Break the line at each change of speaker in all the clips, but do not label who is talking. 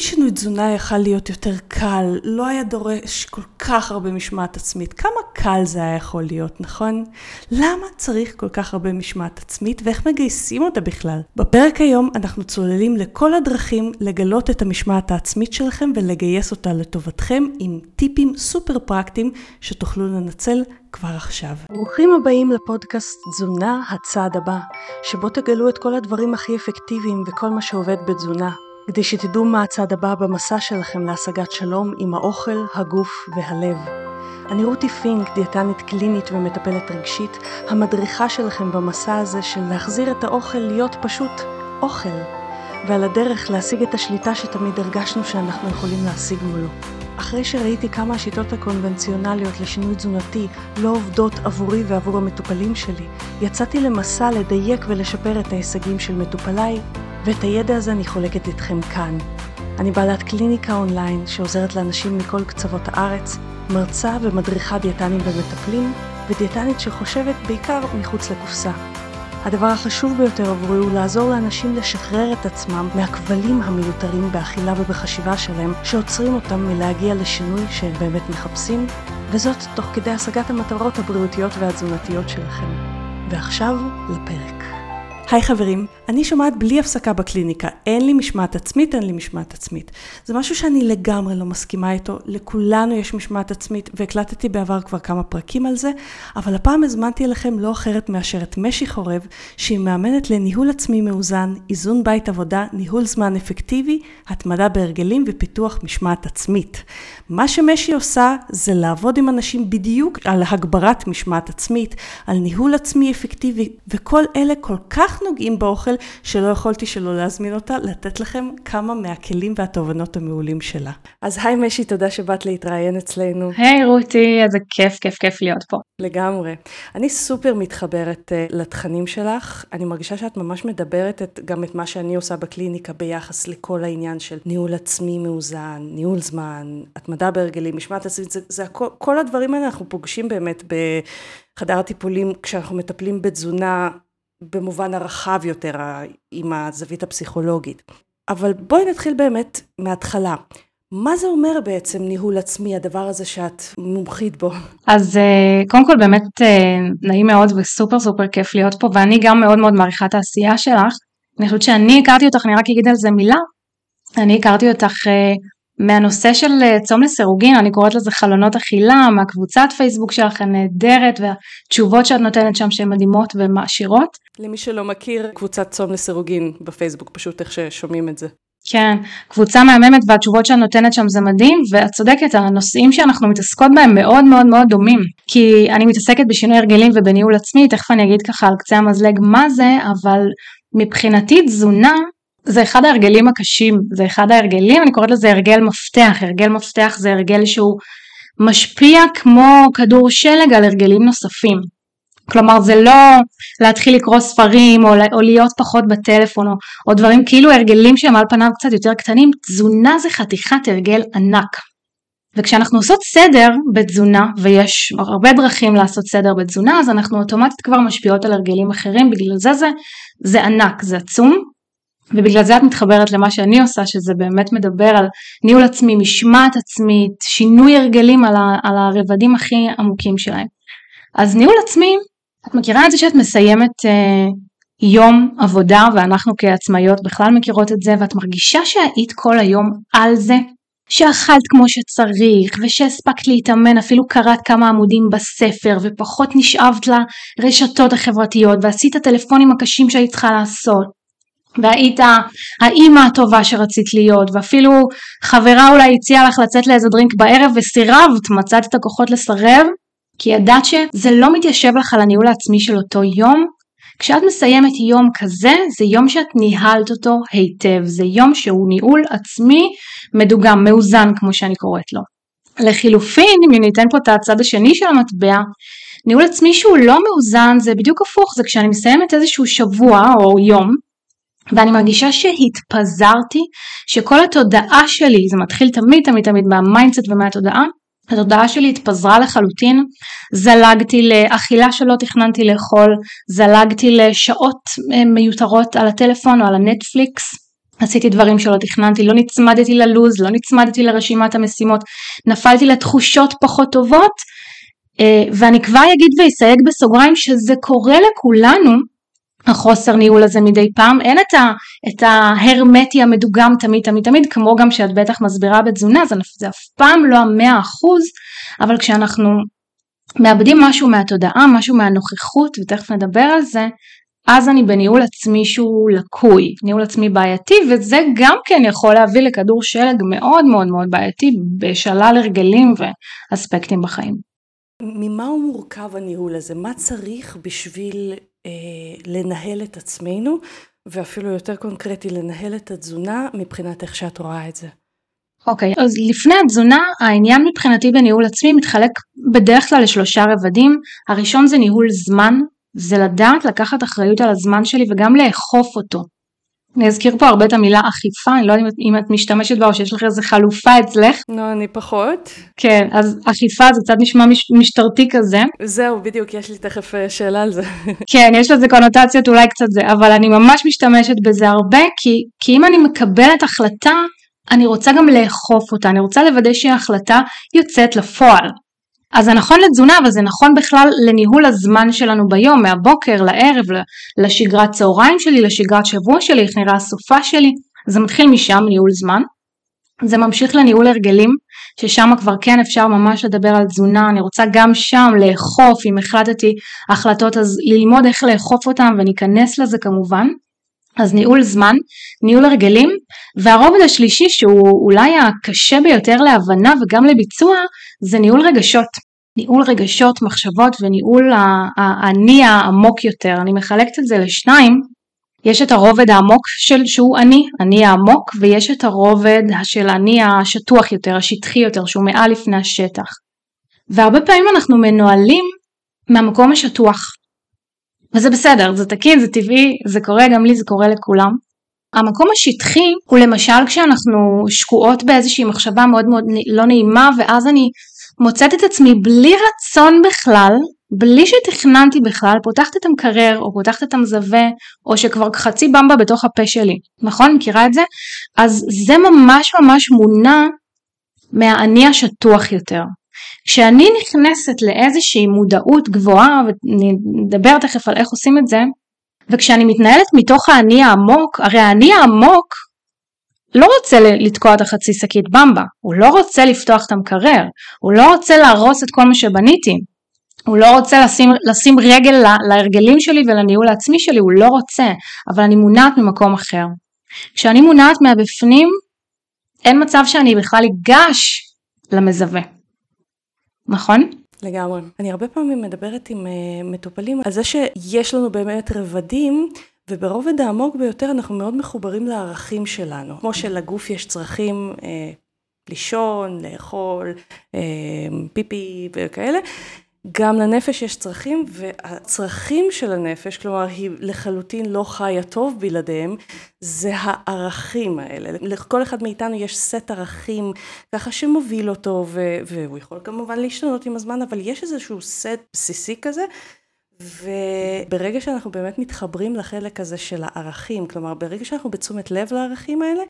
שינוי תזונה יכל להיות יותר קל, לא היה דורש כל כך הרבה משמעת עצמית, כמה קל זה היה יכול להיות, נכון? למה צריך כל כך הרבה משמעת עצמית ואיך מגייסים אותה בכלל? בפרק היום אנחנו צוללים לכל הדרכים לגלות את המשמעת העצמית שלכם ולגייס אותה לטובתכם עם טיפים סופר פרקטיים שתוכלו לנצל כבר עכשיו. ברוכים הבאים לפודקאסט תזונה הצעד הבא, שבו תגלו את כל הדברים הכי אפקטיביים וכל מה שעובד בתזונה. כדי שתדעו מה הצעד הבא במסע שלכם להשגת שלום עם האוכל, הגוף והלב. אני רותי פינק, דיאטנית קלינית ומטפלת רגשית, המדריכה שלכם במסע הזה של להחזיר את האוכל להיות פשוט אוכל, ועל הדרך להשיג את השליטה שתמיד הרגשנו שאנחנו יכולים להשיג מולו. אחרי שראיתי כמה השיטות הקונבנציונליות לשינוי תזונתי לא עובדות עבורי ועבור המטופלים שלי, יצאתי למסע לדייק ולשפר את ההישגים של מטופליי ואת הידע הזה אני חולקת איתכם כאן. אני בעלת קליניקה אונליין שעוזרת לאנשים מכל קצוות הארץ, מרצה ומדריכה דיאטנים ומטפלים, ודיאטנית שחושבת בעיקר מחוץ לקופסה. הדבר החשוב ביותר עבורי הוא לעזור לאנשים לשחרר את עצמם מהכבלים המיותרים באכילה ובחשיבה שלהם, שעוצרים אותם מלהגיע לשינוי שהם באמת מחפשים, וזאת תוך כדי השגת המטרות הבריאותיות והתזונתיות שלכם. ועכשיו לפרק. היי חברים, אני שומעת בלי הפסקה בקליניקה, אין לי משמעת עצמית, אין לי משמעת עצמית. זה משהו שאני לגמרי לא מסכימה איתו, לכולנו יש משמעת עצמית, והקלטתי בעבר כבר כמה פרקים על זה, אבל הפעם הזמנתי אליכם לא אחרת מאשר את משי חורב, שהיא מאמנת לניהול עצמי מאוזן, איזון בית עבודה, ניהול זמן אפקטיבי, התמדה בהרגלים ופיתוח משמעת עצמית. מה שמשי עושה זה לעבוד עם אנשים בדיוק על הגברת משמעת עצמית, על ניהול עצמי אפקטיבי, וכל אלה כל כך נוגעים באוכל, שלא יכולתי שלא להזמין אותה, לתת לכם כמה מהכלים והתובנות המעולים שלה. אז היי משי, תודה שבאת להתראיין אצלנו.
היי hey, רותי, איזה כיף, כיף, כיף להיות פה.
לגמרי. אני סופר מתחברת uh, לתכנים שלך, אני מרגישה שאת ממש מדברת את, גם את מה שאני עושה בקליניקה ביחס לכל העניין של ניהול עצמי מאוזן, ניהול זמן, התמדה בהרגלים, משמעת עצמית, זה, זה הכל, כל הדברים האלה אנחנו פוגשים באמת בחדר הטיפולים כשאנחנו מטפלים בתזונה במובן הרחב יותר עם הזווית הפסיכולוגית. אבל בואי נתחיל באמת מההתחלה. מה זה אומר בעצם ניהול עצמי, הדבר הזה שאת מומחית בו?
אז אה, קודם כל באמת אה, נעים מאוד וסופר סופר כיף להיות פה, ואני גם מאוד מאוד מעריכה את העשייה שלך. אני חושבת שאני הכרתי אותך, אני רק אגיד על זה מילה. אני הכרתי אותך אה, מהנושא של אה, צום לסירוגין, אני קוראת לזה חלונות אכילה, מהקבוצת פייסבוק שלך הנהדרת והתשובות שאת נותנת שם שהן מדהימות ומעשירות.
למי שלא מכיר, קבוצת צום לסירוגין בפייסבוק, פשוט איך ששומעים את זה.
כן, קבוצה מהממת והתשובות שאת נותנת שם זה מדהים ואת צודקת, הנושאים שאנחנו מתעסקות בהם מאוד מאוד מאוד דומים כי אני מתעסקת בשינוי הרגלים ובניהול עצמי, תכף אני אגיד ככה על קצה המזלג מה זה, אבל מבחינתי תזונה זה אחד ההרגלים הקשים, זה אחד ההרגלים, אני קוראת לזה הרגל מפתח, הרגל מפתח זה הרגל שהוא משפיע כמו כדור שלג על הרגלים נוספים. כלומר זה לא להתחיל לקרוא ספרים או, או להיות פחות בטלפון או, או דברים כאילו הרגלים שהם על פניו קצת יותר קטנים, תזונה זה חתיכת הרגל ענק. וכשאנחנו עושות סדר בתזונה, ויש הרבה דרכים לעשות סדר בתזונה, אז אנחנו אוטומטית כבר משפיעות על הרגלים אחרים, בגלל זה זה, זה ענק, זה עצום, ובגלל זה את מתחברת למה שאני עושה, שזה באמת מדבר על ניהול עצמי, משמעת עצמית, שינוי הרגלים על, ה, על הרבדים הכי עמוקים שלהם. אז ניהול עצמי, את מכירה את זה שאת מסיימת אה, יום עבודה, ואנחנו כעצמאיות בכלל מכירות את זה, ואת מרגישה שהיית כל היום על זה, שאכלת כמו שצריך, ושהספקת להתאמן, אפילו קראת כמה עמודים בספר, ופחות נשאבת לרשתות החברתיות, ועשית הטלפונים הקשים שהיית צריכה לעשות. והיית האימא הטובה שרצית להיות ואפילו חברה אולי הציעה לך לצאת לאיזה דרינק בערב וסירבת, מצאת את הכוחות לסרב כי ידעת שזה לא מתיישב לך על הניהול העצמי של אותו יום. כשאת מסיימת יום כזה זה יום שאת ניהלת אותו היטב, זה יום שהוא ניהול עצמי מדוגם, מאוזן כמו שאני קוראת לו. לחילופין, אם ניתן פה את הצד השני של המטבע, ניהול עצמי שהוא לא מאוזן זה בדיוק הפוך, זה כשאני מסיימת איזשהו שבוע או יום ואני מרגישה שהתפזרתי, שכל התודעה שלי, זה מתחיל תמיד תמיד תמיד מה mindset ומהתודעה, התודעה שלי התפזרה לחלוטין, זלגתי לאכילה שלא תכננתי לאכול, זלגתי לשעות אה, מיותרות על הטלפון או על הנטפליקס, עשיתי דברים שלא תכננתי, לא נצמדתי ללוז, לא נצמדתי לרשימת המשימות, נפלתי לתחושות פחות טובות, אה, ואני כבר אגיד ואסייג בסוגריים שזה קורה לכולנו, החוסר ניהול הזה מדי פעם, אין את, ה, את ההרמטי המדוגם תמיד תמיד תמיד, כמו גם שאת בטח מסבירה בתזונה, זה, זה אף פעם לא המאה אחוז, אבל כשאנחנו מאבדים משהו מהתודעה, משהו מהנוכחות, ותכף נדבר על זה, אז אני בניהול עצמי שהוא לקוי, ניהול עצמי בעייתי, וזה גם כן יכול להביא לכדור שלג מאוד מאוד מאוד בעייתי בשלל הרגלים ואספקטים בחיים.
ממה הוא מורכב הניהול הזה? מה צריך בשביל לנהל את עצמנו, ואפילו יותר קונקרטי, לנהל את התזונה מבחינת איך שאת רואה את זה?
אוקיי, okay, אז לפני התזונה, העניין מבחינתי בניהול עצמי מתחלק בדרך כלל לשלושה רבדים. הראשון זה ניהול זמן, זה לדעת לקחת אחריות על הזמן שלי וגם לאכוף אותו. אני אזכיר פה הרבה את המילה אכיפה, אני לא יודעת אם את משתמשת בה או שיש לך איזה חלופה אצלך.
לא, אני פחות.
כן, אז אכיפה זה קצת נשמע מש, משטרתי כזה.
זהו, בדיוק, יש לי תכף אה, שאלה על זה.
כן, יש לזה קונוטציות אולי קצת זה, אבל אני ממש משתמשת בזה הרבה, כי, כי אם אני מקבלת החלטה, אני רוצה גם לאכוף אותה, אני רוצה לוודא שההחלטה יוצאת לפועל. אז זה נכון לתזונה, אבל זה נכון בכלל לניהול הזמן שלנו ביום, מהבוקר לערב, לשגרת צהריים שלי, לשגרת שבוע שלי, איך נראה הסופה שלי. זה מתחיל משם, ניהול זמן. זה ממשיך לניהול הרגלים, ששם כבר כן אפשר ממש לדבר על תזונה, אני רוצה גם שם לאכוף, אם החלטתי החלטות אז ללמוד איך לאכוף אותם וניכנס לזה כמובן. אז ניהול זמן, ניהול הרגלים, והרובד השלישי שהוא אולי הקשה ביותר להבנה וגם לביצוע זה ניהול רגשות. ניהול רגשות, מחשבות וניהול האני העמוק יותר. אני מחלקת את זה לשניים. יש את הרובד העמוק של שהוא אני, אני העמוק, ויש את הרובד של אני השטוח יותר, השטחי יותר, שהוא מעל לפני השטח. והרבה פעמים אנחנו מנוהלים מהמקום השטוח. וזה בסדר, זה תקין, זה טבעי, זה קורה גם לי, זה קורה לכולם. המקום השטחי הוא למשל כשאנחנו שקועות באיזושהי מחשבה מאוד מאוד לא נעימה ואז אני מוצאת את עצמי בלי רצון בכלל, בלי שתכננתי בכלל, פותחת את המקרר או פותחת את המזווה או שכבר חצי במבה בתוך הפה שלי, נכון? מכירה את זה? אז זה ממש ממש מונע מהאני השטוח יותר. כשאני נכנסת לאיזושהי מודעות גבוהה, ונדבר תכף על איך עושים את זה, וכשאני מתנהלת מתוך האני העמוק, הרי האני העמוק לא רוצה לתקוע את החצי שקית במבה, הוא לא רוצה לפתוח את המקרר, הוא לא רוצה להרוס את כל מה שבניתי, הוא לא רוצה לשים, לשים רגל לה, להרגלים שלי ולניהול העצמי שלי, הוא לא רוצה, אבל אני מונעת ממקום אחר. כשאני מונעת מהבפנים, אין מצב שאני בכלל אגש למזווה. נכון?
לגמרי. אני הרבה פעמים מדברת עם uh, מטופלים על זה שיש לנו באמת רבדים, וברובד העמוק ביותר אנחנו מאוד מחוברים לערכים שלנו. כמו שלגוף יש צרכים uh, לישון, לאכול, uh, פיפי וכאלה, גם לנפש יש צרכים, והצרכים של הנפש, כלומר היא לחלוטין לא חיה טוב בלעדיהם, זה הערכים האלה. לכל אחד מאיתנו יש סט ערכים ככה שמוביל אותו, ו- והוא יכול כמובן להשתנות עם הזמן, אבל יש איזשהו סט בסיסי כזה. וברגע שאנחנו באמת מתחברים לחלק הזה של הערכים, כלומר ברגע שאנחנו בתשומת לב לערכים האלה,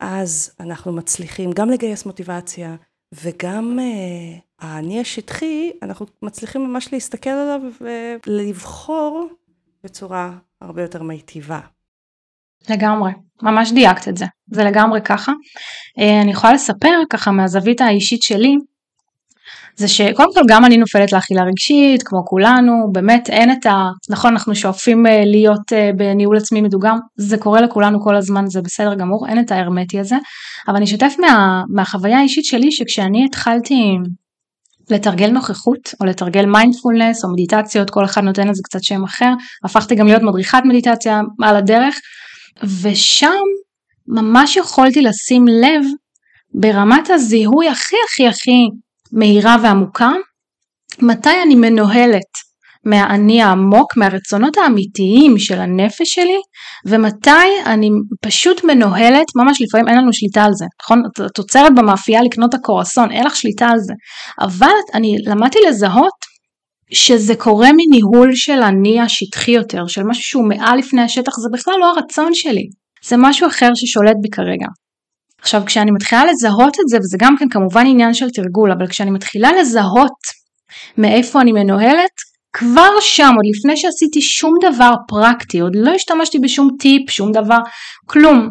אז אנחנו מצליחים גם לגייס מוטיבציה וגם uh, האני השטחי, אנחנו מצליחים ממש להסתכל עליו ולבחור בצורה הרבה יותר מיטיבה.
לגמרי, ממש דייקת את זה, זה לגמרי ככה. אה, אני יכולה לספר ככה מהזווית האישית שלי, זה שקודם כל גם אני נופלת לאכילה רגשית, כמו כולנו, באמת אין את ה... נכון, אנחנו שואפים אה, להיות אה, בניהול עצמי מדוגם, זה קורה לכולנו כל הזמן, זה בסדר גמור, אין את ההרמטי הזה, אבל אני אשתף מה, מהחוויה האישית שלי, שכשאני התחלתי לתרגל נוכחות או לתרגל מיינדפולנס או מדיטציות, כל אחד נותן לזה קצת שם אחר, הפכתי גם להיות מדריכת מדיטציה על הדרך, ושם ממש יכולתי לשים לב ברמת הזיהוי הכי הכי הכי מהירה ועמוקה, מתי אני מנוהלת מהאני העמוק, מהרצונות האמיתיים של הנפש שלי, ומתי אני פשוט מנוהלת, ממש לפעמים אין לנו שליטה על זה, נכון? את עוצרת במאפייה לקנות הקורסון, אין לך שליטה על זה, אבל אני למדתי לזהות שזה קורה מניהול של אני השטחי יותר, של משהו שהוא מעל לפני השטח, זה בכלל לא הרצון שלי. זה משהו אחר ששולט בי כרגע. עכשיו כשאני מתחילה לזהות את זה, וזה גם כן כמובן עניין של תרגול, אבל כשאני מתחילה לזהות מאיפה אני מנוהלת, כבר שם, עוד לפני שעשיתי שום דבר פרקטי, עוד לא השתמשתי בשום טיפ, שום דבר, כלום,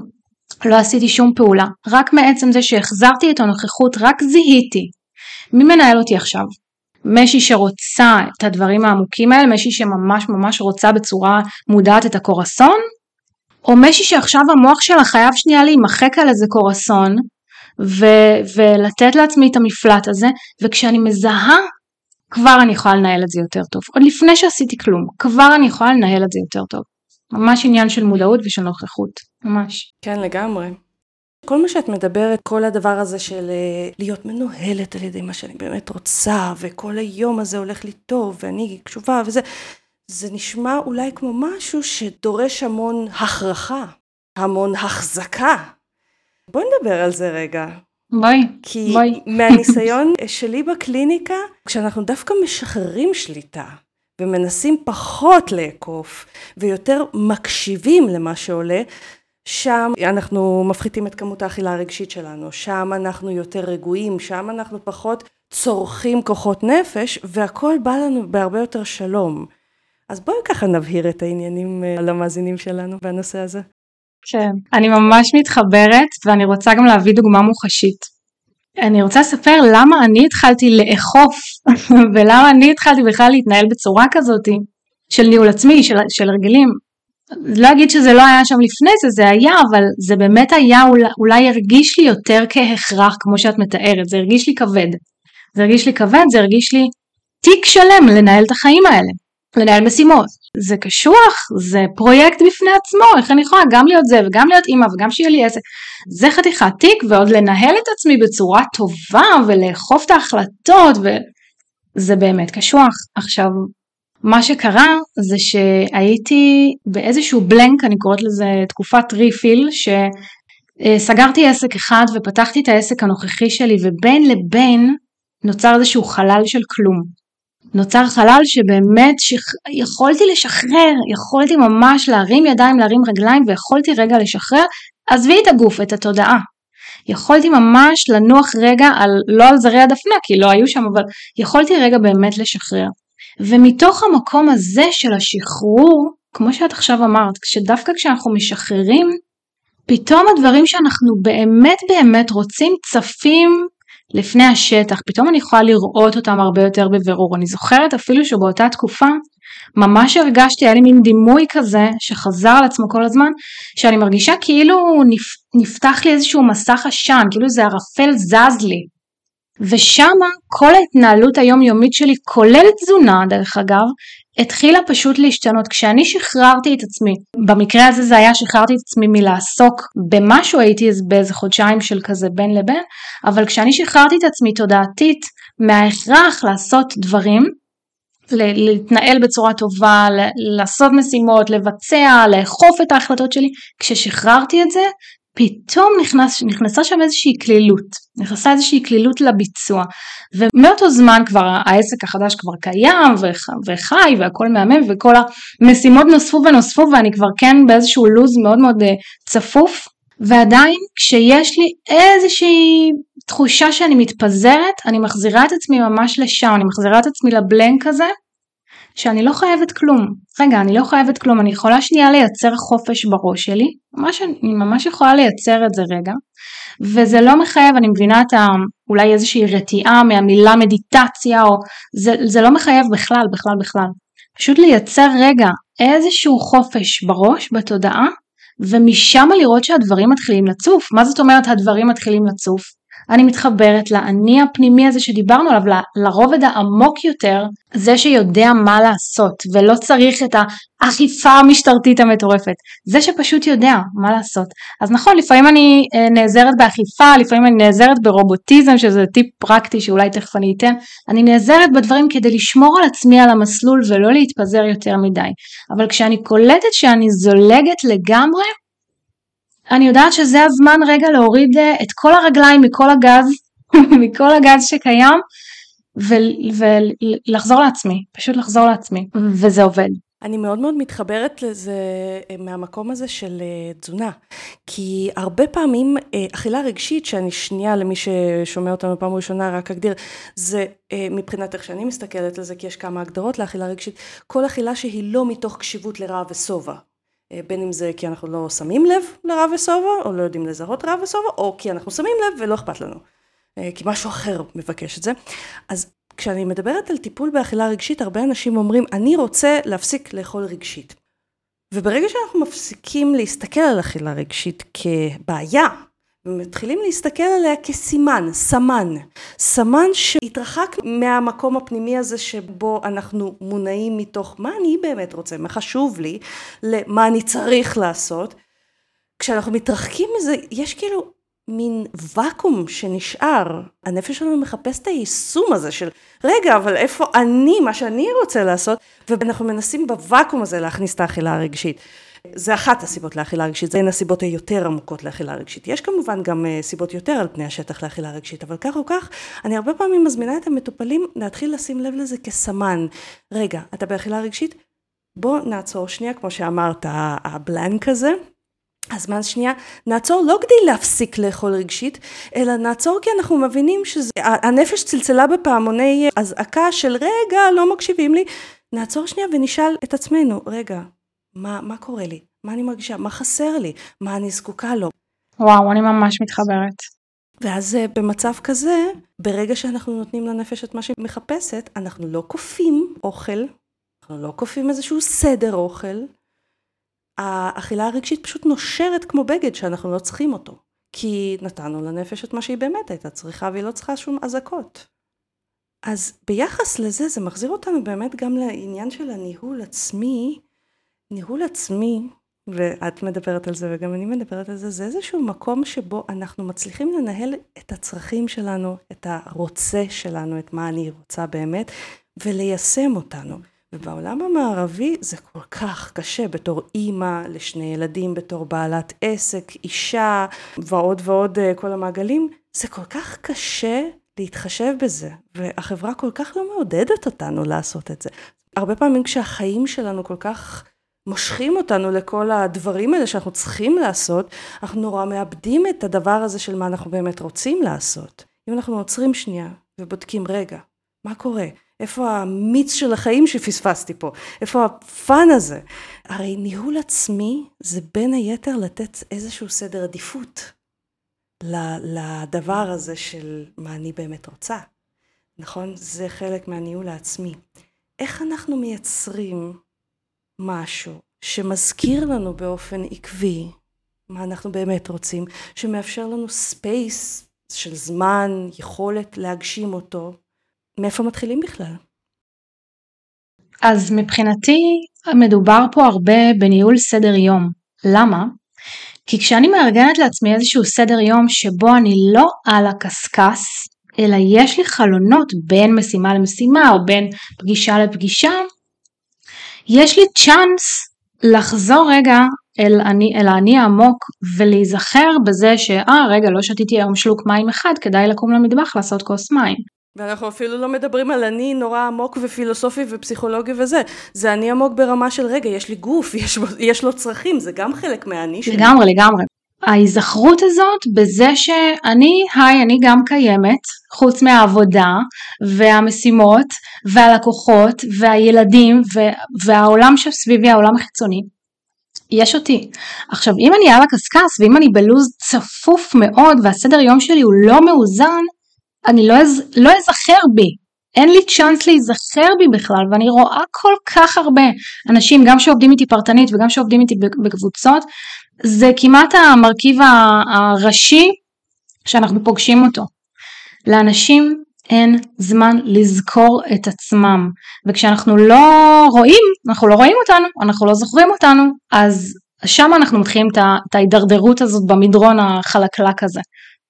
לא עשיתי שום פעולה, רק מעצם זה שהחזרתי את הנוכחות, רק זיהיתי. מי מנהל אותי עכשיו? משהי שרוצה את הדברים העמוקים האלה, משהי שממש ממש רוצה בצורה מודעת את הקורסון, או משהי שעכשיו המוח שלה חייב שנייה להימחק על איזה קורסון, ו- ולתת לעצמי את המפלט הזה, וכשאני מזהה, כבר אני יכולה לנהל את זה יותר טוב. עוד לפני שעשיתי כלום, כבר אני יכולה לנהל את זה יותר טוב. ממש עניין של מודעות ושל נוכחות, ממש.
כן, לגמרי. כל מה שאת מדברת, כל הדבר הזה של אה, להיות מנוהלת על ידי מה שאני באמת רוצה, וכל היום הזה הולך לי טוב, ואני קשובה וזה, זה נשמע אולי כמו משהו שדורש המון הכרחה, המון החזקה. בואי נדבר על זה רגע.
בואי,
כי
בואי.
מהניסיון שלי בקליניקה, כשאנחנו דווקא משחררים שליטה, ומנסים פחות לאכוף, ויותר מקשיבים למה שעולה, שם אנחנו מפחיתים את כמות האכילה הרגשית שלנו, שם אנחנו יותר רגועים, שם אנחנו פחות צורכים כוחות נפש, והכל בא לנו בהרבה יותר שלום. אז בואי ככה נבהיר את העניינים אה, למאזינים שלנו בנושא הזה.
כן, אני ממש מתחברת ואני רוצה גם להביא דוגמה מוחשית. אני רוצה לספר למה אני התחלתי לאכוף ולמה אני התחלתי בכלל להתנהל בצורה כזאת של ניהול עצמי, של, של הרגלים. לא אגיד שזה לא היה שם לפני זה, זה היה, אבל זה באמת היה, אולי, אולי הרגיש לי יותר כהכרח, כמו שאת מתארת, זה הרגיש לי כבד. זה הרגיש לי כבד, זה הרגיש לי תיק שלם לנהל את החיים האלה, לנהל משימות. זה קשוח, זה פרויקט בפני עצמו, איך אני יכולה גם להיות זה וגם להיות אימא וגם שיהיה לי עסק. זה חתיכת תיק ועוד לנהל את עצמי בצורה טובה ולאכוף את ההחלטות וזה באמת קשוח. עכשיו, מה שקרה זה שהייתי באיזשהו בלנק, אני קוראת לזה תקופת ריפיל, שסגרתי עסק אחד ופתחתי את העסק הנוכחי שלי ובין לבין נוצר איזשהו חלל של כלום. נוצר חלל שבאמת שח... יכולתי לשחרר, יכולתי ממש להרים ידיים, להרים רגליים ויכולתי רגע לשחרר, עזבי את הגוף, את התודעה. יכולתי ממש לנוח רגע על, לא על זרי הדפנה כי לא היו שם, אבל יכולתי רגע באמת לשחרר. ומתוך המקום הזה של השחרור, כמו שאת עכשיו אמרת, שדווקא כשאנחנו משחררים, פתאום הדברים שאנחנו באמת באמת רוצים צפים לפני השטח, פתאום אני יכולה לראות אותם הרבה יותר בבירור. אני זוכרת אפילו שבאותה תקופה ממש הרגשתי, היה לי מין דימוי כזה שחזר על עצמו כל הזמן, שאני מרגישה כאילו נפתח לי איזשהו מסך עשן, כאילו זה ערפל זז לי. ושמה כל ההתנהלות היומיומית שלי, כולל תזונה דרך אגב, התחילה פשוט להשתנות. כשאני שחררתי את עצמי, במקרה הזה זה היה שחררתי את עצמי מלעסוק במשהו, הייתי באיזה חודשיים של כזה בין לבין, אבל כשאני שחררתי את עצמי תודעתית מההכרח לעשות דברים, להתנהל בצורה טובה, לעשות משימות, לבצע, לאכוף את ההחלטות שלי, כששחררתי את זה, פתאום נכנס, נכנסה שם איזושהי כלילות, נכנסה איזושהי כלילות לביצוע ומאותו זמן כבר העסק החדש כבר קיים וח, וחי והכל מהמם וכל המשימות נוספו ונוספו ואני כבר כן באיזשהו לוז מאוד מאוד אה, צפוף. ועדיין כשיש לי איזושהי תחושה שאני מתפזרת אני מחזירה את עצמי ממש לשם, אני מחזירה את עצמי לבלנק הזה שאני לא חייבת כלום. רגע, אני לא חייבת כלום, אני יכולה שנייה לייצר חופש בראש שלי, ממש, אני ממש יכולה לייצר את זה רגע, וזה לא מחייב, אני מבינה את ה... אולי איזושהי רתיעה מהמילה מדיטציה, או זה, זה לא מחייב בכלל, בכלל, בכלל. פשוט לייצר רגע איזשהו חופש בראש, בתודעה, ומשם לראות שהדברים מתחילים לצוף. מה זאת אומרת הדברים מתחילים לצוף? אני מתחברת לאני הפנימי הזה שדיברנו עליו, לרובד העמוק יותר, זה שיודע מה לעשות ולא צריך את האכיפה המשטרתית המטורפת, זה שפשוט יודע מה לעשות. אז נכון, לפעמים אני אה, נעזרת באכיפה, לפעמים אני נעזרת ברובוטיזם, שזה טיפ פרקטי שאולי תכף אני אתן, אני נעזרת בדברים כדי לשמור על עצמי על המסלול ולא להתפזר יותר מדי. אבל כשאני קולטת שאני זולגת לגמרי, אני יודעת שזה הזמן רגע להוריד אה, את כל הרגליים מכל הגז, מכל הגז שקיים, ולחזור לעצמי, פשוט לחזור לעצמי, וזה עובד.
אני מאוד מאוד מתחברת לזה אה, מהמקום הזה של אה, תזונה. כי הרבה פעמים אכילה רגשית, שאני שנייה למי ששומע אותנו פעם ראשונה, רק אגדיר, זה מבחינת איך שאני מסתכלת על זה, כי יש כמה הגדרות לאכילה רגשית, כל אכילה שהיא לא מתוך קשיבות לרע ושובע. בין אם זה כי אנחנו לא שמים לב לרע ושובע, או לא יודעים לזהות רע ושובע, או כי אנחנו שמים לב ולא אכפת לנו. כי משהו אחר מבקש את זה. אז כשאני מדברת על טיפול באכילה רגשית, הרבה אנשים אומרים, אני רוצה להפסיק לאכול רגשית. וברגע שאנחנו מפסיקים להסתכל על אכילה רגשית כבעיה, ומתחילים להסתכל עליה כסימן, סמן, סמן שהתרחק מהמקום הפנימי הזה שבו אנחנו מונעים מתוך מה אני באמת רוצה, מה חשוב לי, למה אני צריך לעשות. כשאנחנו מתרחקים מזה, יש כאילו מין ואקום שנשאר. הנפש שלנו מחפש את היישום הזה של, רגע, אבל איפה אני, מה שאני רוצה לעשות, ואנחנו מנסים בוואקום הזה להכניס את האכילה הרגשית. זה אחת הסיבות לאכילה רגשית, זה הן הסיבות היותר עמוקות לאכילה רגשית. יש כמובן גם אה, סיבות יותר על פני השטח לאכילה רגשית, אבל כך או כך, אני הרבה פעמים מזמינה את המטופלים להתחיל לשים לב לזה כסמן. רגע, אתה באכילה רגשית? בוא נעצור שנייה, כמו שאמרת, הבלנק הזה. אז מה שנייה, נעצור לא כדי להפסיק לאכול רגשית, אלא נעצור כי אנחנו מבינים שהנפש צלצלה בפעמוני אזעקה של רגע, לא מקשיבים לי. נעצור שנייה ונשאל את עצמנו, רגע, מה, מה קורה לי? מה אני מרגישה? מה חסר לי? מה אני זקוקה לו?
וואו, אני ממש מתחברת.
ואז אה, במצב כזה, ברגע שאנחנו נותנים לנפש את מה שהיא מחפשת, אנחנו לא כופים אוכל, אנחנו לא כופים איזשהו סדר אוכל, האכילה הרגשית פשוט נושרת כמו בגד שאנחנו לא צריכים אותו. כי נתנו לנפש את מה שהיא באמת הייתה צריכה והיא לא צריכה שום אזעקות. אז ביחס לזה זה מחזיר אותנו באמת גם לעניין של הניהול עצמי. ניהול עצמי, ואת מדברת על זה וגם אני מדברת על זה, זה איזשהו מקום שבו אנחנו מצליחים לנהל את הצרכים שלנו, את הרוצה שלנו, את מה אני רוצה באמת, וליישם אותנו. ובעולם המערבי זה כל כך קשה בתור אימא לשני ילדים, בתור בעלת עסק, אישה ועוד ועוד אה, כל המעגלים, זה כל כך קשה להתחשב בזה, והחברה כל כך לא מעודדת אותנו לעשות את זה. הרבה פעמים כשהחיים שלנו כל כך מושכים אותנו לכל הדברים האלה שאנחנו צריכים לעשות, אנחנו נורא מאבדים את הדבר הזה של מה אנחנו באמת רוצים לעשות. אם אנחנו עוצרים שנייה ובודקים, רגע, מה קורה? איפה המיץ של החיים שפספסתי פה? איפה הפאן הזה? הרי ניהול עצמי זה בין היתר לתת איזשהו סדר עדיפות לדבר הזה של מה אני באמת רוצה. נכון? זה חלק מהניהול העצמי. איך אנחנו מייצרים משהו שמזכיר לנו באופן עקבי מה אנחנו באמת רוצים, שמאפשר לנו space של זמן, יכולת להגשים אותו, מאיפה מתחילים בכלל?
אז מבחינתי מדובר פה הרבה בניהול סדר יום. למה? כי כשאני מארגנת לעצמי איזשהו סדר יום שבו אני לא על הקשקש, אלא יש לי חלונות בין משימה למשימה או בין פגישה לפגישה, יש לי צ'אנס לחזור רגע אל, אני, אל האני העמוק ולהיזכר בזה שאה רגע לא שתיתי היום שלוק מים אחד כדאי לקום למטבח לעשות כוס מים.
ואנחנו אפילו לא מדברים על אני נורא עמוק ופילוסופי ופסיכולוגי וזה. זה אני עמוק ברמה של רגע, יש לי גוף, יש, יש לו צרכים, זה גם חלק מהאני
שלי. לגמרי, לגמרי. ההיזכרות הזאת בזה שאני, היי, אני גם קיימת, חוץ מהעבודה והמשימות והלקוחות והילדים והעולם שסביבי, העולם החיצוני, יש אותי. עכשיו, אם אני על הקשקש ואם אני בלוז צפוף מאוד והסדר יום שלי הוא לא מאוזן, אני לא, אז, לא אזכר בי, אין לי צ'אנס להיזכר בי בכלל ואני רואה כל כך הרבה אנשים גם שעובדים איתי פרטנית וגם שעובדים איתי בקבוצות זה כמעט המרכיב הראשי שאנחנו פוגשים אותו. לאנשים אין זמן לזכור את עצמם וכשאנחנו לא רואים, אנחנו לא רואים אותנו, אנחנו לא זוכרים אותנו אז שם אנחנו מתחילים את ההידרדרות הזאת במדרון החלקלק הזה.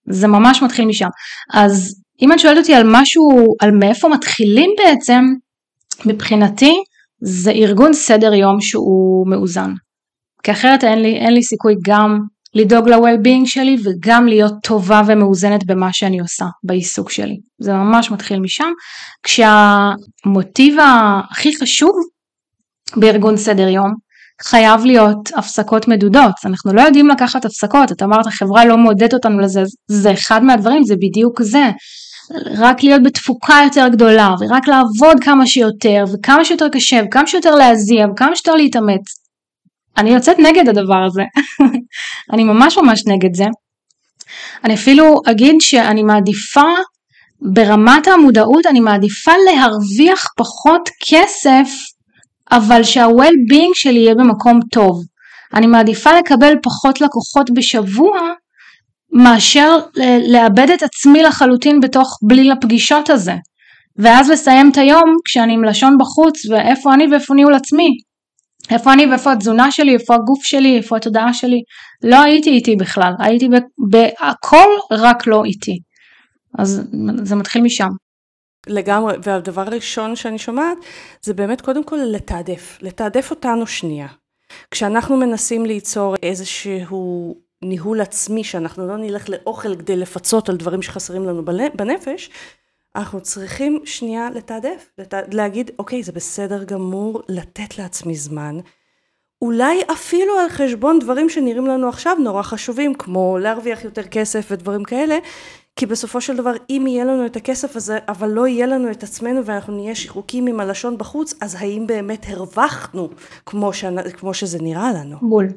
זה ממש מתחיל משם. אז אם את שואלת אותי על משהו, על מאיפה מתחילים בעצם, מבחינתי זה ארגון סדר יום שהוא מאוזן. כי אחרת אין לי, אין לי סיכוי גם לדאוג ל-well-being שלי וגם להיות טובה ומאוזנת במה שאני עושה, בעיסוק שלי. זה ממש מתחיל משם, כשהמוטיב הכי חשוב בארגון סדר יום, חייב להיות הפסקות מדודות, אנחנו לא יודעים לקחת הפסקות, את אמרת החברה לא מעודדת אותנו לזה, זה אחד מהדברים, זה בדיוק זה, רק להיות בתפוקה יותר גדולה ורק לעבוד כמה שיותר וכמה שיותר קשה וכמה שיותר להזיע וכמה שיותר להתאמץ. אני יוצאת נגד הדבר הזה, אני ממש ממש נגד זה. אני אפילו אגיד שאני מעדיפה ברמת המודעות אני מעדיפה להרוויח פחות כסף אבל שה-well-being שלי יהיה במקום טוב. אני מעדיפה לקבל פחות לקוחות בשבוע מאשר לאבד את עצמי לחלוטין בתוך בליל הפגישות הזה. ואז לסיים את היום כשאני עם לשון בחוץ ואיפה אני ואיפה ניהול עצמי. איפה אני ואיפה התזונה שלי, איפה הגוף שלי, איפה התודעה שלי. לא הייתי איתי בכלל, הייתי בהכל רק לא איתי. אז זה מתחיל משם.
לגמרי, והדבר הראשון שאני שומעת זה באמת קודם כל לתעדף, לתעדף אותנו שנייה. כשאנחנו מנסים ליצור איזשהו ניהול עצמי, שאנחנו לא נלך לאוכל כדי לפצות על דברים שחסרים לנו בנפש, אנחנו צריכים שנייה לתעדף, לת... להגיד, אוקיי, זה בסדר גמור לתת לעצמי זמן, אולי אפילו על חשבון דברים שנראים לנו עכשיו נורא חשובים, כמו להרוויח יותר כסף ודברים כאלה, כי בסופו של דבר אם יהיה לנו את הכסף הזה אבל לא יהיה לנו את עצמנו ואנחנו נהיה שחוקים עם הלשון בחוץ אז האם באמת הרווחנו כמו, ש... כמו שזה נראה לנו?
בול.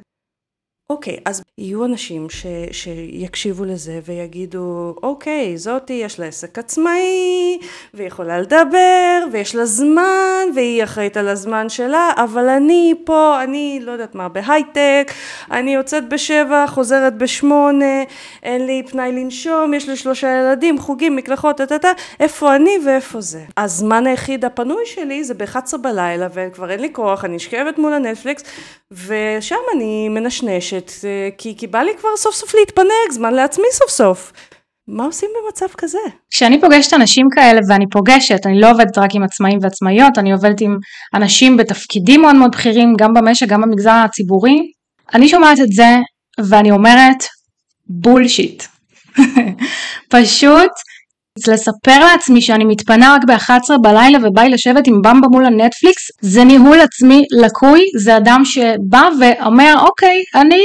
אוקיי, אז יהיו אנשים ש, שיקשיבו לזה ויגידו, אוקיי, זאתי יש לה עסק עצמאי, והיא יכולה לדבר, ויש לה זמן, והיא אחראית על הזמן שלה, אבל אני פה, אני לא יודעת מה, בהייטק, אני יוצאת בשבע, חוזרת בשמונה, אין לי פנאי לנשום, יש לי שלושה ילדים, חוגים, מקלחות, טה איפה אני ואיפה זה? הזמן היחיד הפנוי שלי זה ב-11 בלילה, וכבר אין לי כוח, אני נשכבת מול הנטפליקס, ושם אני מנשנשת, אה, כי, כי בא לי כבר סוף סוף להתפנק, זמן לעצמי סוף סוף. מה עושים במצב כזה?
כשאני פוגשת אנשים כאלה ואני פוגשת, אני לא עובדת רק עם עצמאים ועצמאיות, אני עובדת עם אנשים בתפקידים מאוד מאוד בכירים, גם במשק, גם במגזר הציבורי, אני שומעת את זה ואני אומרת בולשיט. פשוט לספר לעצמי שאני מתפנה רק ב-11 בלילה ובא לי לשבת עם במבה מול הנטפליקס זה ניהול עצמי לקוי זה אדם שבא ואומר אוקיי אני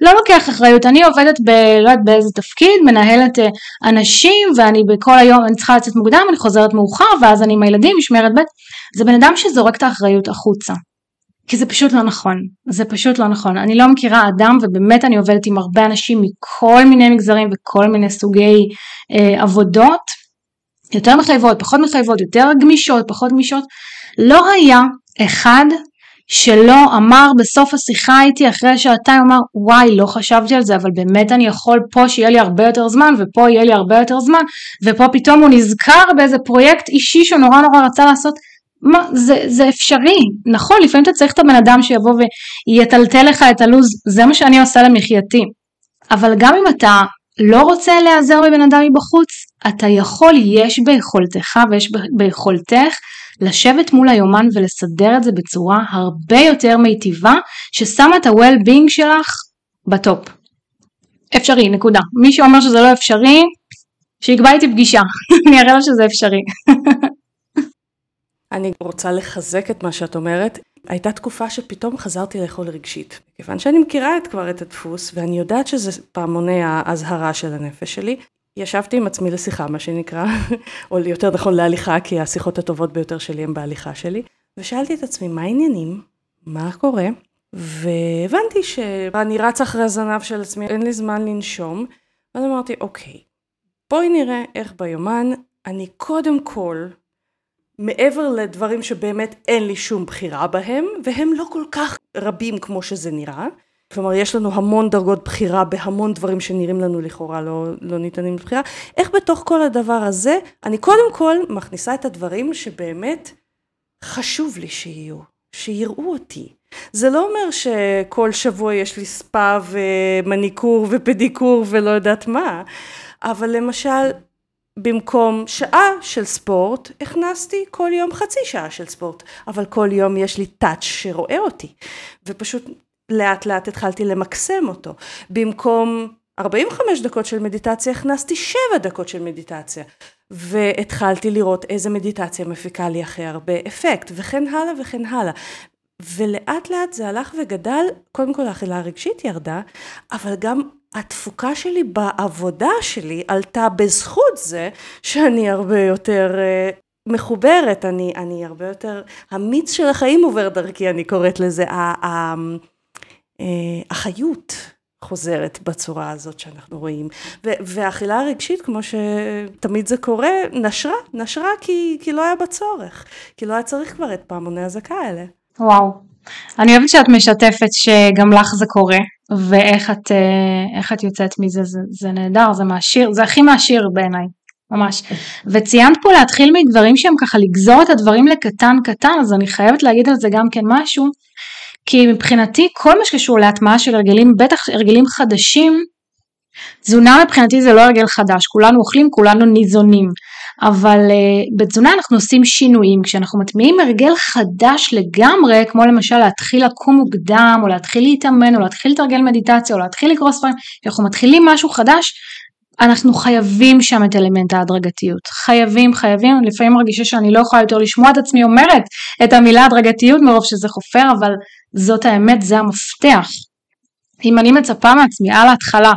לא לוקח אחריות אני עובדת ב... לא יודעת באיזה תפקיד מנהלת אה, אנשים ואני בכל היום אני צריכה לצאת מוקדם אני חוזרת מאוחר ואז אני עם הילדים משמרת ב' זה בן אדם שזורק את האחריות החוצה כי זה פשוט לא נכון, זה פשוט לא נכון. אני לא מכירה אדם ובאמת אני עובדת עם הרבה אנשים מכל מיני מגזרים וכל מיני סוגי אה, עבודות, יותר מחייבות, פחות מחייבות, יותר גמישות, פחות גמישות. לא היה אחד שלא אמר בסוף השיחה איתי אחרי שעתיים אמר וואי לא חשבתי על זה אבל באמת אני יכול פה שיהיה לי הרבה יותר זמן ופה יהיה לי הרבה יותר זמן ופה פתאום הוא נזכר באיזה פרויקט אישי שהוא נורא נורא רצה לעשות מה, זה, זה אפשרי, נכון, לפעמים אתה צריך את הבן אדם שיבוא ויטלטל לך את הלו"ז, זה מה שאני עושה למחייתי. אבל גם אם אתה לא רוצה להיעזר בבן אדם מבחוץ, אתה יכול, יש ביכולתך ויש ביכולתך לשבת מול היומן ולסדר את זה בצורה הרבה יותר מיטיבה, ששמה את ה-well-being שלך בטופ. אפשרי, נקודה. מי שאומר שזה לא אפשרי, שיקבע איתי פגישה, אני אראה לו שזה אפשרי.
אני רוצה לחזק את מה שאת אומרת. הייתה תקופה שפתאום חזרתי לאכול רגשית. כיוון שאני מכירה את כבר את הדפוס, ואני יודעת שזה פעמוני האזהרה של הנפש שלי, ישבתי עם עצמי לשיחה, מה שנקרא, או יותר נכון להליכה, כי השיחות הטובות ביותר שלי הן בהליכה שלי, ושאלתי את עצמי, מה העניינים? מה קורה? והבנתי שאני רצה אחרי הזנב של עצמי, אין לי זמן לנשום, ואז אמרתי, אוקיי, בואי נראה איך ביומן אני קודם כל מעבר לדברים שבאמת אין לי שום בחירה בהם, והם לא כל כך רבים כמו שזה נראה. כלומר, יש לנו המון דרגות בחירה בהמון דברים שנראים לנו לכאורה לא, לא ניתנים לבחירה. איך בתוך כל הדבר הזה, אני קודם כל מכניסה את הדברים שבאמת חשוב לי שיהיו, שיראו אותי. זה לא אומר שכל שבוע יש לי ספא ומניקור ופדיקור ולא יודעת מה, אבל למשל, במקום שעה של ספורט, הכנסתי כל יום חצי שעה של ספורט, אבל כל יום יש לי טאץ' שרואה אותי, ופשוט לאט לאט התחלתי למקסם אותו. במקום 45 דקות של מדיטציה, הכנסתי 7 דקות של מדיטציה, והתחלתי לראות איזה מדיטציה מפיקה לי הכי הרבה אפקט, וכן הלאה וכן הלאה. ולאט לאט זה הלך וגדל, קודם כל האכילה הרגשית ירדה, אבל גם התפוקה שלי בעבודה שלי עלתה בזכות זה שאני הרבה יותר uh, מחוברת, אני, אני הרבה יותר, המיץ של החיים עובר דרכי, אני קוראת לזה, אה, החיות חוזרת בצורה הזאת שאנחנו רואים. והאכילה הרגשית, כמו שתמיד זה קורה, נשרה, נשרה כי, כי לא היה בה צורך, כי לא היה צריך כבר את פעמוני הזכה האלה.
וואו. אני אוהבת שאת משתפת שגם לך זה קורה, ואיך את, אה, את יוצאת מזה, זה, זה נהדר, זה מעשיר, זה הכי מעשיר בעיניי, ממש. וציינת פה להתחיל מדברים שהם ככה לגזור את הדברים לקטן קטן, אז אני חייבת להגיד על זה גם כן משהו, כי מבחינתי כל מה שקשור להטמעה של הרגלים, בטח הרגלים חדשים, תזונה מבחינתי זה לא הרגל חדש, כולנו אוכלים, כולנו ניזונים, אבל uh, בתזונה אנחנו עושים שינויים, כשאנחנו מטמיעים הרגל חדש לגמרי, כמו למשל להתחיל לקום מוקדם, או להתחיל להתאמן, או להתחיל לתרגל מדיטציה, או להתחיל לקרוא ספרים, כשאנחנו מתחילים משהו חדש, אנחנו חייבים שם את אלמנט ההדרגתיות, חייבים, חייבים, לפעמים מרגישה שאני לא יכולה יותר לשמוע את עצמי אומרת את המילה הדרגתיות מרוב שזה חופר, אבל זאת האמת, זה המפתח. אם אני מצפה מעצמי על ההתחלה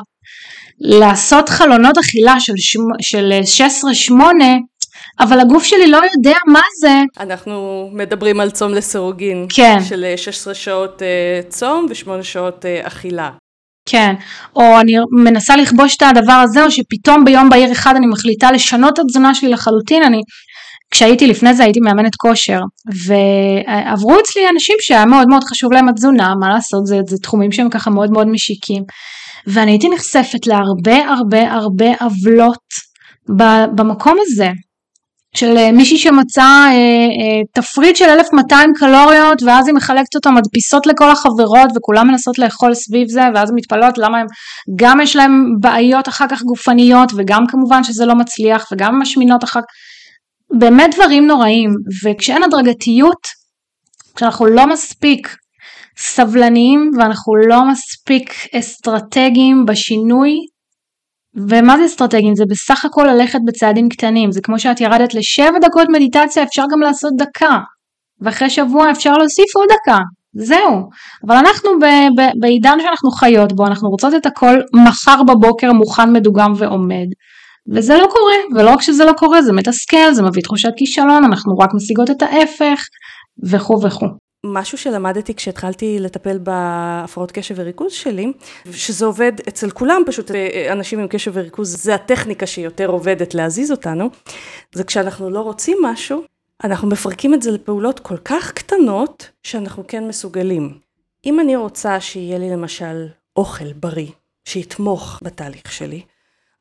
לעשות חלונות אכילה של, של 16-8, אבל הגוף שלי לא יודע מה זה.
אנחנו מדברים על צום לסירוגין.
כן.
של 16 שעות uh, צום ו-8 שעות uh, אכילה.
כן, או אני מנסה לכבוש את הדבר הזה, או שפתאום ביום בהיר אחד אני מחליטה לשנות את התזונה שלי לחלוטין, אני כשהייתי לפני זה הייתי מאמנת כושר ועברו אצלי אנשים שהיה מאוד מאוד חשוב להם התזונה מה לעשות זה, זה תחומים שהם ככה מאוד מאוד משיקים ואני הייתי נחשפת להרבה הרבה הרבה עוולות במקום הזה של אה, מישהי שמצאה אה, אה, תפריט של 1200 קלוריות ואז היא מחלקת אותו מדפיסות לכל החברות וכולם מנסות לאכול סביב זה ואז מתפלאות למה הם גם יש להם בעיות אחר כך גופניות וגם כמובן שזה לא מצליח וגם משמינות אחר כך באמת דברים נוראים, וכשאין הדרגתיות, כשאנחנו לא מספיק סבלניים ואנחנו לא מספיק אסטרטגיים בשינוי, ומה זה אסטרטגיים? זה בסך הכל ללכת בצעדים קטנים, זה כמו שאת ירדת לשבע דקות מדיטציה, אפשר גם לעשות דקה, ואחרי שבוע אפשר להוסיף עוד דקה, זהו. אבל אנחנו ב- ב- בעידן שאנחנו חיות בו, אנחנו רוצות את הכל מחר בבוקר מוכן, מדוגם ועומד. וזה לא קורה, ולא רק שזה לא קורה, זה מתסכל, זה מביא תחושת כישלון, אנחנו רק משיגות את ההפך, וכו' וכו'.
משהו שלמדתי כשהתחלתי לטפל בהפרעות קשב וריכוז שלי, שזה עובד אצל כולם פשוט, אנשים עם קשב וריכוז זה הטכניקה שיותר עובדת להזיז אותנו, זה כשאנחנו לא רוצים משהו, אנחנו מפרקים את זה לפעולות כל כך קטנות שאנחנו כן מסוגלים. אם אני רוצה שיהיה לי למשל אוכל בריא, שיתמוך בתהליך שלי,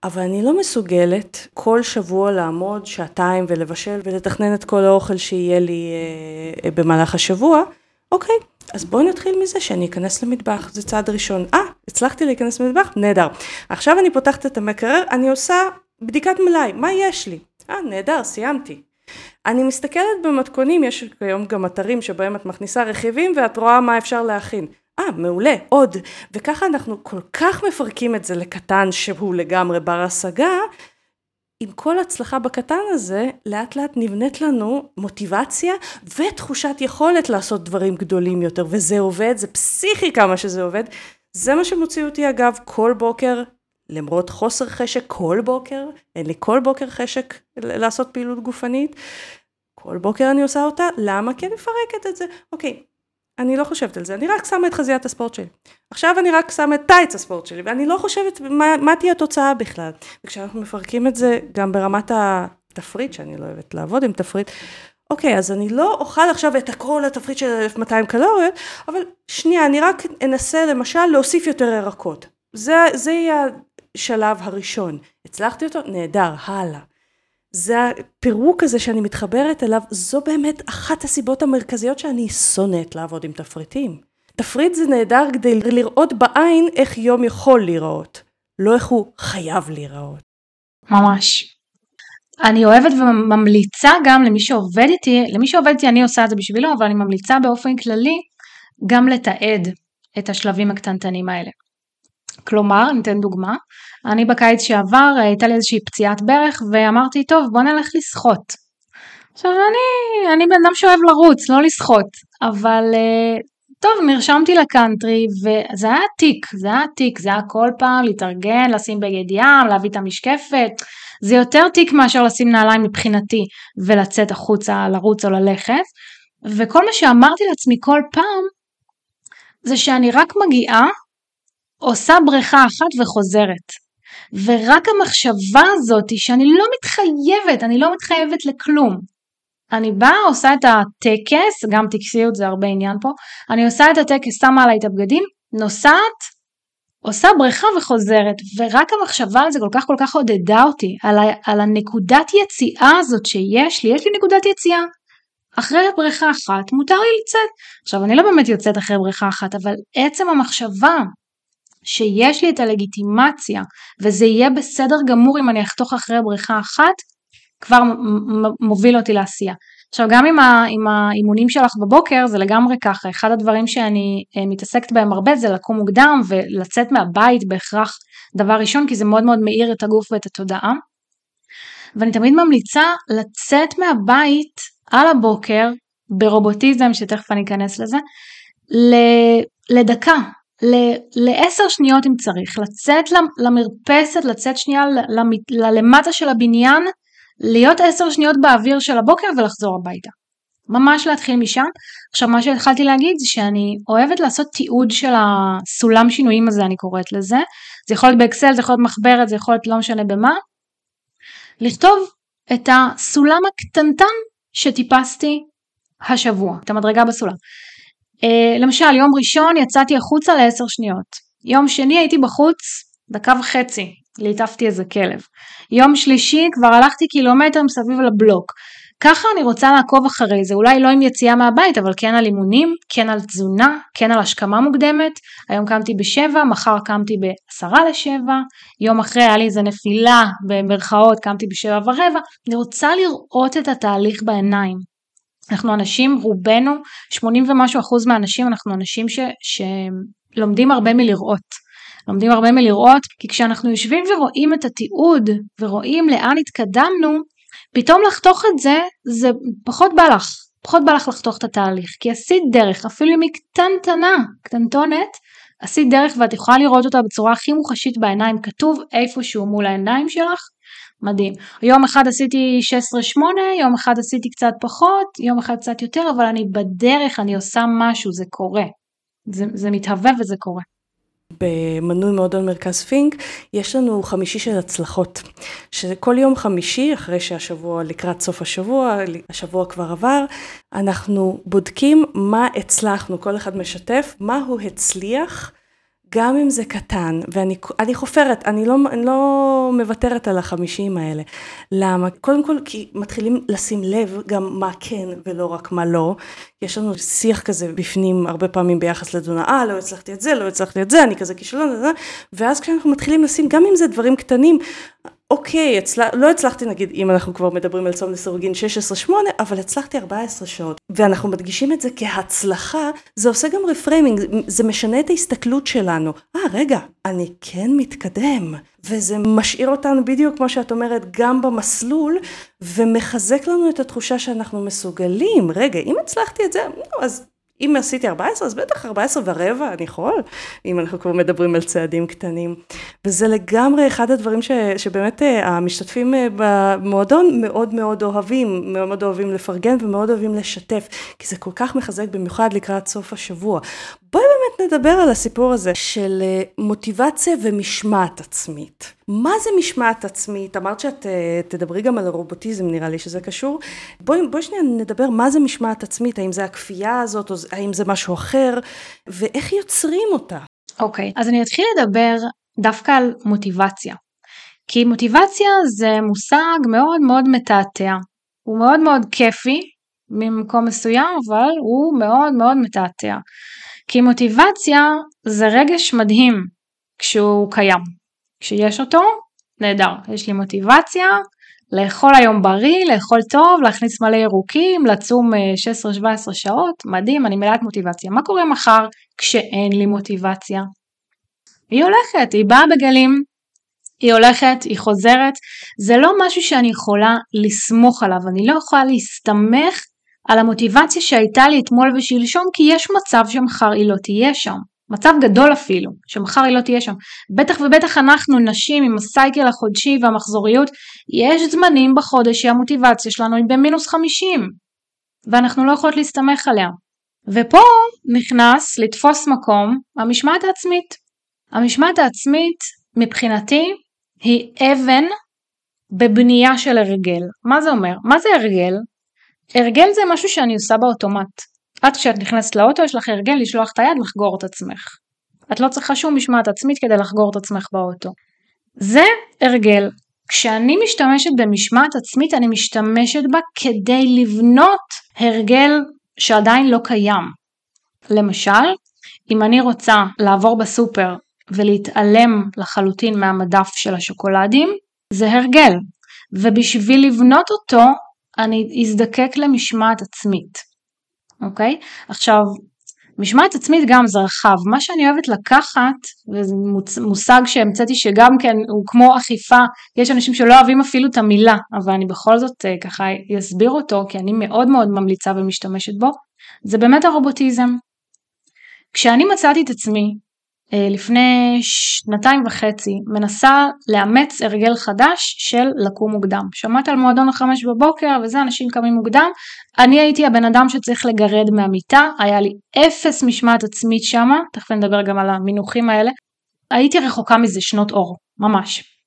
אבל אני לא מסוגלת כל שבוע לעמוד שעתיים ולבשל ולתכנן את כל האוכל שיהיה לי אה, אה, במהלך השבוע, אוקיי, אז בואי נתחיל מזה שאני אכנס למטבח, זה צעד ראשון. אה, הצלחתי להיכנס למטבח? נהדר. עכשיו אני פותחת את המקרר, אני עושה בדיקת מלאי, מה יש לי? אה, נהדר, סיימתי. אני מסתכלת במתכונים, יש כיום גם אתרים שבהם את מכניסה רכיבים ואת רואה מה אפשר להכין. אה, מעולה, עוד. וככה אנחנו כל כך מפרקים את זה לקטן שהוא לגמרי בר השגה, עם כל הצלחה בקטן הזה, לאט לאט נבנית לנו מוטיבציה ותחושת יכולת לעשות דברים גדולים יותר, וזה עובד, זה פסיכי כמה שזה עובד. זה מה שמוציא אותי אגב כל בוקר, למרות חוסר חשק כל בוקר, אין לי כל בוקר חשק לעשות פעילות גופנית, כל בוקר אני עושה אותה, למה? כי אני מפרקת את זה. אוקיי, אני לא חושבת על זה, אני רק שמה את חזיית הספורט שלי. עכשיו אני רק שמה את טייץ הספורט שלי, ואני לא חושבת מה, מה תהיה התוצאה בכלל. וכשאנחנו מפרקים את זה גם ברמת התפריט, שאני לא אוהבת לעבוד עם תפריט, אוקיי, אז אני לא אוכל עכשיו את הכל התפריט של 1200 קלוריות, אבל שנייה, אני רק אנסה למשל להוסיף יותר ירקות. זה, זה יהיה השלב הראשון. הצלחתי אותו? נהדר, הלאה. זה הפירוק הזה שאני מתחברת אליו, זו באמת אחת הסיבות המרכזיות שאני שונאת לעבוד עם תפריטים. תפריט זה נהדר כדי לראות בעין איך יום יכול להיראות, לא איך הוא חייב להיראות.
ממש. אני אוהבת וממליצה גם למי שעובד איתי, למי שעובד איתי אני עושה את זה בשבילו, אבל אני ממליצה באופן כללי גם לתעד את השלבים הקטנטנים האלה. כלומר, ניתן דוגמה, אני בקיץ שעבר הייתה לי איזושהי פציעת ברך ואמרתי טוב בוא נלך לשחות. עכשיו אני, אני בן אדם שאוהב לרוץ, לא לשחות, אבל אה, טוב, נרשמתי לקאנטרי וזה היה תיק, זה היה תיק, זה היה כל פעם להתארגן, לשים בגד ים, להביא את המשקפת, זה יותר תיק מאשר לשים נעליים מבחינתי ולצאת החוצה לרוץ או ללכת, וכל מה שאמרתי לעצמי כל פעם זה שאני רק מגיעה, עושה בריכה אחת וחוזרת. ורק המחשבה הזאת שאני לא מתחייבת, אני לא מתחייבת לכלום. אני באה, עושה את הטקס, גם טקסיות זה הרבה עניין פה, אני עושה את הטקס, שמה עליי את הבגדים, נוסעת, עושה בריכה וחוזרת, ורק המחשבה על זה כל כך כל כך עודדה אותי, על, ה, על הנקודת יציאה הזאת שיש לי, יש לי נקודת יציאה. אחרי בריכה אחת מותר לי לצאת. עכשיו אני לא באמת יוצאת אחרי בריכה אחת, אבל עצם המחשבה שיש לי את הלגיטימציה וזה יהיה בסדר גמור אם אני אחתוך אחרי בריכה אחת, כבר מוביל אותי לעשייה. עכשיו גם עם, ה, עם האימונים שלך בבוקר זה לגמרי ככה, אחד הדברים שאני אה, מתעסקת בהם הרבה זה לקום מוקדם ולצאת מהבית בהכרח דבר ראשון כי זה מאוד מאוד מאיר את הגוף ואת התודעה. ואני תמיד ממליצה לצאת מהבית על הבוקר ברובוטיזם שתכף אני אכנס לזה לדקה, לעשר שניות אם צריך, לצאת למרפסת, לצאת שנייה ללמטה של הבניין להיות עשר שניות באוויר של הבוקר ולחזור הביתה. ממש להתחיל משם. עכשיו מה שהתחלתי להגיד זה שאני אוהבת לעשות תיעוד של הסולם שינויים הזה אני קוראת לזה. זה יכול להיות באקסל, זה יכול להיות מחברת, זה יכול להיות לא משנה במה. לכתוב את הסולם הקטנטן שטיפסתי השבוע, את המדרגה בסולם. Uh, למשל יום ראשון יצאתי החוצה לעשר שניות. יום שני הייתי בחוץ דקה וחצי. ליטפתי איזה כלב. יום שלישי כבר הלכתי קילומטר מסביב לבלוק. ככה אני רוצה לעקוב אחרי זה, אולי לא עם יציאה מהבית, אבל כן על אימונים, כן על תזונה, כן על השכמה מוקדמת. היום קמתי בשבע, מחר קמתי בעשרה לשבע, יום אחרי היה לי איזה נפילה במרכאות, קמתי בשבע ורבע. אני רוצה לראות את התהליך בעיניים. אנחנו אנשים, רובנו, 80 ומשהו אחוז מהאנשים, אנחנו אנשים ש, שלומדים הרבה מלראות. לומדים הרבה מלראות, כי כשאנחנו יושבים ורואים את התיעוד ורואים לאן התקדמנו, פתאום לחתוך את זה, זה פחות בא לך, פחות בא לך לחתוך את התהליך, כי עשית דרך, אפילו אם היא קטנטנה, קטנטונת, עשית דרך ואת יכולה לראות אותה בצורה הכי מוחשית בעיניים, כתוב איפשהו מול העיניים שלך, מדהים. יום אחד עשיתי 16-8, יום אחד עשיתי קצת פחות, יום אחד קצת יותר, אבל אני בדרך, אני עושה משהו, זה קורה. זה, זה מתהווה וזה קורה.
במנוי מועדון מרכז פינק, יש לנו חמישי של הצלחות. שכל יום חמישי, אחרי שהשבוע, לקראת סוף השבוע, השבוע כבר עבר, אנחנו בודקים מה הצלחנו, כל אחד משתף, מה הוא הצליח. גם אם זה קטן, ואני חופרת, אני לא, אני לא מוותרת על החמישים האלה. למה? קודם כל כי מתחילים לשים לב גם מה כן ולא רק מה לא. יש לנו שיח כזה בפנים הרבה פעמים ביחס לתזונה, אה, לא הצלחתי את זה, לא הצלחתי את זה, אני כזה כישלון, ואז כשאנחנו מתחילים לשים, גם אם זה דברים קטנים, אוקיי, הצל... לא הצלחתי נגיד, אם אנחנו כבר מדברים על צום לסירוגין 16-8, אבל הצלחתי 14 שעות. ואנחנו מדגישים את זה כהצלחה, זה עושה גם reframing, זה משנה את ההסתכלות שלנו. אה, רגע, אני כן מתקדם. וזה משאיר אותנו בדיוק כמו שאת אומרת, גם במסלול, ומחזק לנו את התחושה שאנחנו מסוגלים. רגע, אם הצלחתי את זה, אז אם עשיתי 14, אז בטח 14 ורבע אני יכול, אם אנחנו כבר מדברים על צעדים קטנים. וזה לגמרי אחד הדברים ש, שבאמת אה, המשתתפים אה, במועדון מאוד מאוד אוהבים, מאוד מאוד אוהבים לפרגן ומאוד אוהבים לשתף, כי זה כל כך מחזק במיוחד לקראת סוף השבוע. בואי באמת נדבר על הסיפור הזה של אה, מוטיבציה ומשמעת עצמית. מה זה משמעת עצמית? אמרת שאת אה, תדברי גם על הרובוטיזם, נראה לי שזה קשור. בואי, בואי שנייה נדבר מה זה משמעת עצמית, האם זה הכפייה הזאת, או האם זה משהו אחר, ואיך יוצרים אותה.
אוקיי, okay, אז אני אתחיל לדבר דווקא על מוטיבציה. כי מוטיבציה זה מושג מאוד מאוד מתעתע. הוא מאוד מאוד כיפי ממקום מסוים, אבל הוא מאוד מאוד מתעתע. כי מוטיבציה זה רגש מדהים כשהוא קיים. כשיש אותו, נהדר, יש לי מוטיבציה לאכול היום בריא, לאכול טוב, להכניס מלא ירוקים, לצום 16-17 אה, שעות, מדהים, אני מלאת מוטיבציה. מה קורה מחר כשאין לי מוטיבציה? היא הולכת, היא באה בגלים, היא הולכת, היא חוזרת, זה לא משהו שאני יכולה לסמוך עליו, אני לא יכולה להסתמך על המוטיבציה שהייתה לי אתמול ושלשום, כי יש מצב שמחר היא לא תהיה שם. מצב גדול אפילו, שמחר היא לא תהיה שם. בטח ובטח אנחנו נשים עם הסייקל החודשי והמחזוריות, יש זמנים בחודש שהמוטיבציה שלנו היא במינוס 50, ואנחנו לא יכולות להסתמך עליה. ופה נכנס לתפוס מקום המשמעת העצמית. המשמעת העצמית מבחינתי היא אבן בבנייה של הרגל. מה זה אומר? מה זה הרגל? הרגל זה משהו שאני עושה באוטומט. את כשאת נכנסת לאוטו יש לך הרגל לשלוח את היד לחגור את עצמך. את לא צריכה שום משמעת עצמית כדי לחגור את עצמך באוטו. זה הרגל. כשאני משתמשת במשמעת עצמית אני משתמשת בה כדי לבנות הרגל שעדיין לא קיים. למשל, אם אני רוצה לעבור בסופר ולהתעלם לחלוטין מהמדף של השוקולדים, זה הרגל. ובשביל לבנות אותו, אני אזדקק למשמעת עצמית. אוקיי? עכשיו, משמעת עצמית גם זה רחב. מה שאני אוהבת לקחת, וזה מושג שהמצאתי שגם כן הוא כמו אכיפה, יש אנשים שלא אוהבים אפילו את המילה, אבל אני בכל זאת אה, ככה אסביר אותו, כי אני מאוד מאוד ממליצה ומשתמשת בו, זה באמת הרובוטיזם. כשאני מצאתי את עצמי לפני שנתיים וחצי מנסה לאמץ הרגל חדש של לקום מוקדם. שמעת על מועדון החמש בבוקר וזה אנשים קמים מוקדם, אני הייתי הבן אדם שצריך לגרד מהמיטה, היה לי אפס משמעת עצמית שמה, תכף נדבר גם על המינוחים האלה, הייתי רחוקה מזה שנות אור, ממש.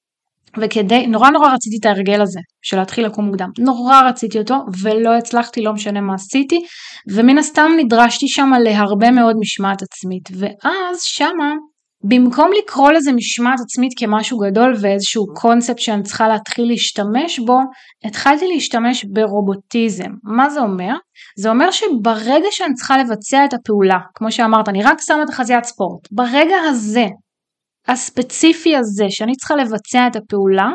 וכדי, נורא נורא רציתי את ההרגל הזה של להתחיל לקום מוקדם, נורא רציתי אותו ולא הצלחתי, לא משנה מה עשיתי, ומן הסתם נדרשתי שם להרבה מאוד משמעת עצמית, ואז שמה במקום לקרוא לזה משמעת עצמית כמשהו גדול ואיזשהו קונספט שאני צריכה להתחיל להשתמש בו, התחלתי להשתמש ברובוטיזם. מה זה אומר? זה אומר שברגע שאני צריכה לבצע את הפעולה, כמו שאמרת, אני רק שמה את החזיית ספורט, ברגע הזה הספציפי הזה שאני צריכה לבצע את הפעולה,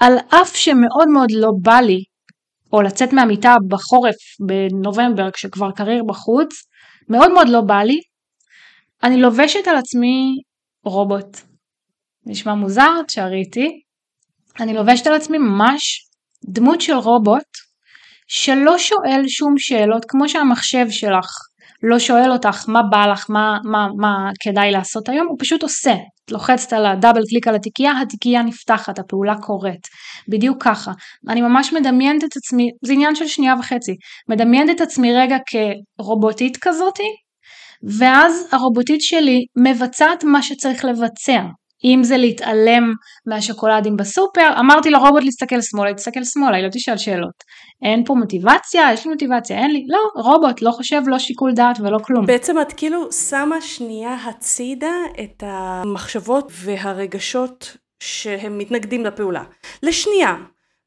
על אף שמאוד מאוד לא בא לי, או לצאת מהמיטה בחורף בנובמבר כשכבר קריר בחוץ, מאוד מאוד לא בא לי, אני לובשת על עצמי רובוט. נשמע מוזר, תשארי איתי. אני לובשת על עצמי ממש דמות של רובוט שלא שואל שום שאלות כמו שהמחשב שלך לא שואל אותך מה בא לך, מה, מה, מה כדאי לעשות היום, הוא פשוט עושה. את לוחצת על הדאבל קליק על התיקייה, התיקייה נפתחת, הפעולה קורית. בדיוק ככה. אני ממש מדמיינת את עצמי, זה עניין של שנייה וחצי, מדמיינת את עצמי רגע כרובוטית כזאתי, ואז הרובוטית שלי מבצעת מה שצריך לבצע. אם זה להתעלם מהשוקולדים בסופר, אמרתי לרובוט להסתכל שמאלה, תסתכל שמאלה, היא לא תשאל שאלות. אין פה מוטיבציה, יש לי מוטיבציה, אין לי, לא, רובוט, לא חושב, לא שיקול דעת ולא כלום.
בעצם את כאילו שמה שנייה הצידה את המחשבות והרגשות שהם מתנגדים לפעולה. לשנייה.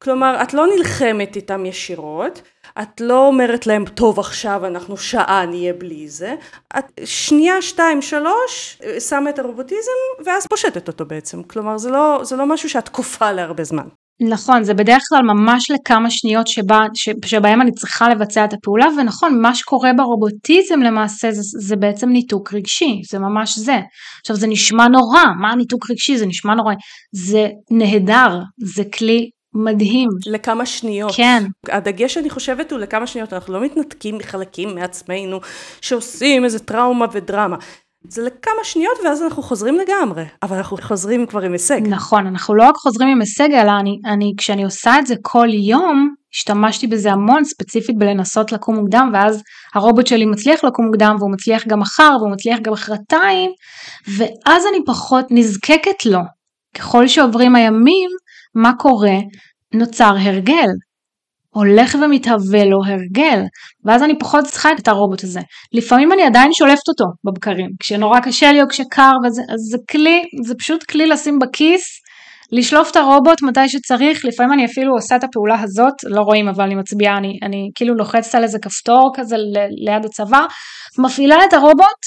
כלומר, את לא נלחמת איתם ישירות, את לא אומרת להם, טוב עכשיו אנחנו שעה נהיה בלי זה, את שנייה, שתיים, שלוש, שמה את הרובוטיזם ואז פושטת אותו בעצם, כלומר זה לא, זה לא משהו שאת כופה להרבה זמן.
נכון, זה בדרך כלל ממש לכמה שניות שבה, ש, שבהם אני צריכה לבצע את הפעולה, ונכון, מה שקורה ברובוטיזם למעשה זה, זה בעצם ניתוק רגשי, זה ממש זה. עכשיו זה נשמע נורא, מה ניתוק רגשי? זה נשמע נורא, זה נהדר, זה כלי מדהים.
לכמה שניות.
כן.
הדגש אני חושבת הוא לכמה שניות, אנחנו לא מתנתקים מחלקים מעצמנו שעושים איזה טראומה ודרמה. זה לכמה שניות ואז אנחנו חוזרים לגמרי, אבל אנחנו חוזרים כבר עם הישג.
נכון, אנחנו לא רק חוזרים עם הישג, אלא אני, אני, כשאני עושה את זה כל יום, השתמשתי בזה המון ספציפית בלנסות לקום מוקדם, ואז הרובוט שלי מצליח לקום מוקדם, והוא מצליח גם מחר, והוא מצליח גם מחרתיים, ואז אני פחות נזקקת לו. ככל שעוברים הימים, מה קורה? נוצר הרגל. הולך ומתהווה לו הרגל, ואז אני פחות צריכה את הרובוט הזה. לפעמים אני עדיין שולפת אותו בבקרים, כשנורא קשה לי או כשקר, וזה, אז זה כלי, זה פשוט כלי לשים בכיס, לשלוף את הרובוט מתי שצריך, לפעמים אני אפילו עושה את הפעולה הזאת, לא רואים אבל אני מצביעה, אני, אני כאילו לוחצת על איזה כפתור כזה ליד הצוואר, מפעילה את הרובוט,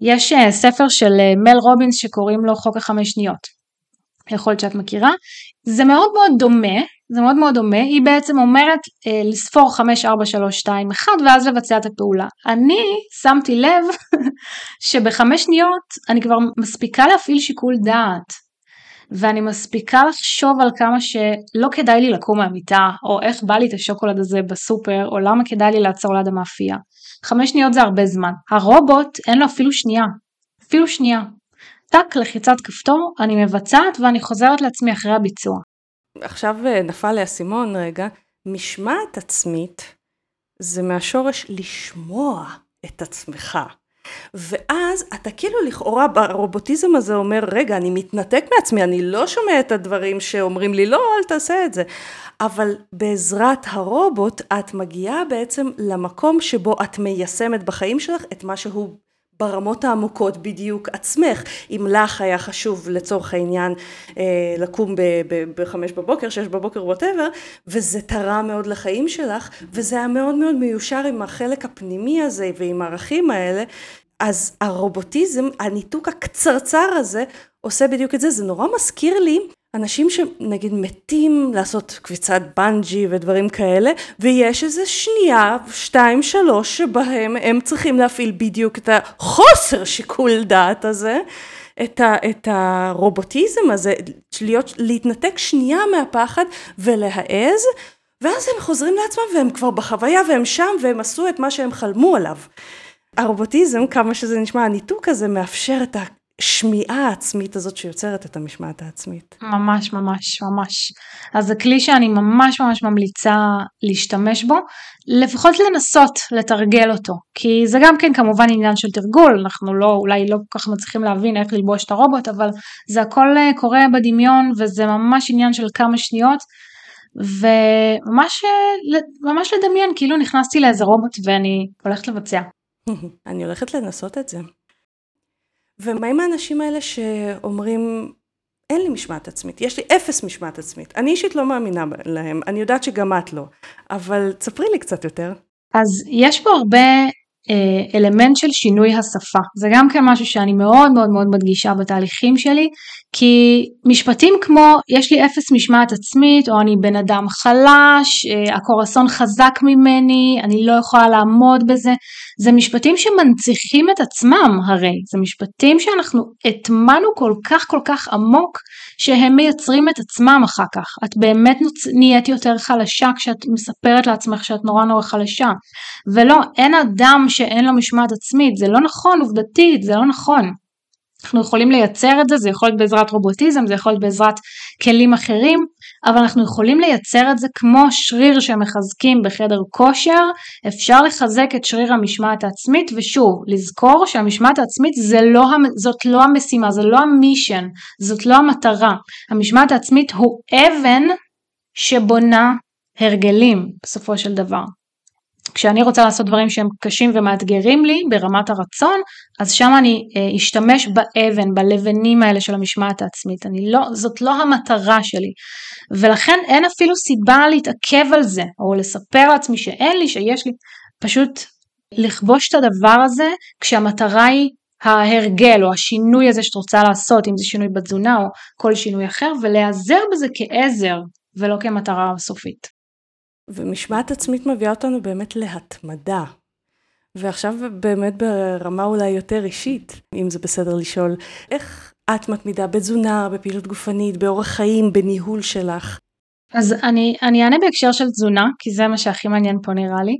יש uh, ספר של uh, מל רובינס שקוראים לו חוק החמש שניות. יכול להיות שאת מכירה, זה מאוד מאוד דומה, זה מאוד מאוד דומה, היא בעצם אומרת אה, לספור 5, 4, 3, 2, 1 ואז לבצע את הפעולה. אני שמתי לב שבחמש שניות אני כבר מספיקה להפעיל שיקול דעת. ואני מספיקה לחשוב על כמה שלא כדאי לי לקום מהמיטה, או איך בא לי את השוקולד הזה בסופר, או למה כדאי לי לעצור ליד המאפייה. חמש שניות זה הרבה זמן. הרובוט אין לו אפילו שנייה. אפילו שנייה. טק, לחיצת כפתור, אני מבצעת ואני חוזרת לעצמי אחרי הביצוע.
עכשיו אה, נפל לי האסימון רגע, משמעת עצמית זה מהשורש לשמוע את עצמך. ואז אתה כאילו לכאורה ברובוטיזם הזה אומר, רגע, אני מתנתק מעצמי, אני לא שומע את הדברים שאומרים לי, לא, אל תעשה את זה. אבל בעזרת הרובוט, את מגיעה בעצם למקום שבו את מיישמת בחיים שלך את מה שהוא ברמות העמוקות בדיוק עצמך. אם לך היה חשוב לצורך העניין אה, לקום בחמש בבוקר, שש בבוקר, ווטאבר, וזה תרם מאוד לחיים שלך, וזה היה מאוד מאוד מיושר עם החלק הפנימי הזה ועם הערכים האלה, אז הרובוטיזם, הניתוק הקצרצר הזה, עושה בדיוק את זה. זה נורא מזכיר לי אנשים שנגיד מתים לעשות קביצת בנג'י ודברים כאלה, ויש איזה שנייה, שתיים, שלוש, שבהם הם צריכים להפעיל בדיוק את החוסר שיקול דעת הזה, את, ה, את הרובוטיזם הזה, להיות, להתנתק שנייה מהפחד ולהעז, ואז הם חוזרים לעצמם והם כבר בחוויה והם שם והם עשו את מה שהם חלמו עליו. הרובוטיזם, כמה שזה נשמע, הניתוק הזה מאפשר את השמיעה העצמית הזאת שיוצרת את המשמעת העצמית.
ממש ממש ממש. אז זה כלי שאני ממש ממש ממליצה להשתמש בו, לפחות לנסות לתרגל אותו, כי זה גם כן כמובן עניין של תרגול, אנחנו לא, אולי לא כל כך מצליחים להבין איך ללבוש את הרובוט, אבל זה הכל אה, קורה בדמיון וזה ממש עניין של כמה שניות. וממש אה, לדמיין כאילו נכנסתי לאיזה רובוט ואני הולכת לבצע.
אני הולכת לנסות את זה. ומה עם האנשים האלה שאומרים, אין לי משמעת עצמית, יש לי אפס משמעת עצמית. אני אישית לא מאמינה להם, אני יודעת שגם את לא, אבל תספרי לי קצת יותר.
אז יש פה הרבה אה, אלמנט של שינוי השפה. זה גם כן משהו שאני מאוד מאוד מאוד מדגישה בתהליכים שלי, כי משפטים כמו יש לי אפס משמעת עצמית, או אני בן אדם חלש, אה, הקורסון חזק ממני, אני לא יכולה לעמוד בזה, זה משפטים שמנציחים את עצמם הרי, זה משפטים שאנחנו הטמנו כל כך כל כך עמוק, שהם מייצרים את עצמם אחר כך. את באמת. נהיית יותר חלשה כשאת מספרת לעצמך שאת נורא נורא חלשה. ולא, אין אדם שאין לו משמעת עצמית, זה לא נכון עובדתית, זה לא נכון. אנחנו יכולים לייצר את זה, זה יכול להיות בעזרת רובוטיזם, זה יכול להיות בעזרת כלים אחרים, אבל אנחנו יכולים לייצר את זה כמו שריר שמחזקים בחדר כושר, אפשר לחזק את שריר המשמעת העצמית, ושוב, לזכור שהמשמעת העצמית לא, זאת לא המשימה, זה לא המישן, זאת לא המטרה. המשמעת העצמית הוא אבן שבונה הרגלים בסופו של דבר. כשאני רוצה לעשות דברים שהם קשים ומאתגרים לי ברמת הרצון, אז שם אני אה, אשתמש באבן, בלבנים האלה של המשמעת העצמית. אני לא, זאת לא המטרה שלי. ולכן אין אפילו סיבה להתעכב על זה, או לספר לעצמי שאין לי, שיש לי. פשוט לכבוש את הדבר הזה כשהמטרה היא ההרגל או השינוי הזה שאת רוצה לעשות, אם זה שינוי בתזונה או כל שינוי אחר, ולהיעזר בזה כעזר ולא כמטרה סופית.
ומשמעת עצמית מביאה אותנו באמת להתמדה. ועכשיו באמת ברמה אולי יותר אישית, אם זה בסדר לשאול, איך את מתמידה בתזונה, בפעילות גופנית, באורח חיים, בניהול שלך?
אז אני, אני אענה בהקשר של תזונה, כי זה מה שהכי מעניין פה נראה לי,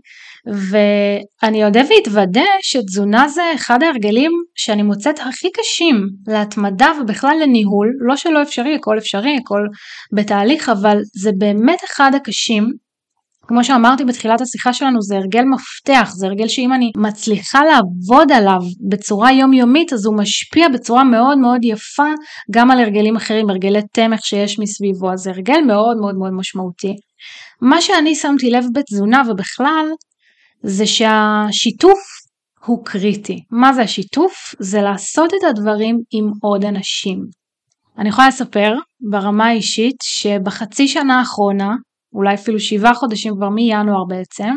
ואני אודה ואתוודה שתזונה זה אחד ההרגלים שאני מוצאת הכי קשים להתמדה ובכלל לניהול, לא שלא אפשרי, הכל אפשרי, הכל בתהליך, אבל זה באמת אחד הקשים, כמו שאמרתי בתחילת השיחה שלנו זה הרגל מפתח, זה הרגל שאם אני מצליחה לעבוד עליו בצורה יומיומית אז הוא משפיע בצורה מאוד מאוד יפה גם על הרגלים אחרים, הרגלי תמך שיש מסביבו, אז זה הרגל מאוד מאוד מאוד משמעותי. מה שאני שמתי לב בתזונה ובכלל זה שהשיתוף הוא קריטי. מה זה השיתוף? זה לעשות את הדברים עם עוד אנשים. אני יכולה לספר ברמה האישית שבחצי שנה האחרונה אולי אפילו שבעה חודשים כבר מינואר בעצם,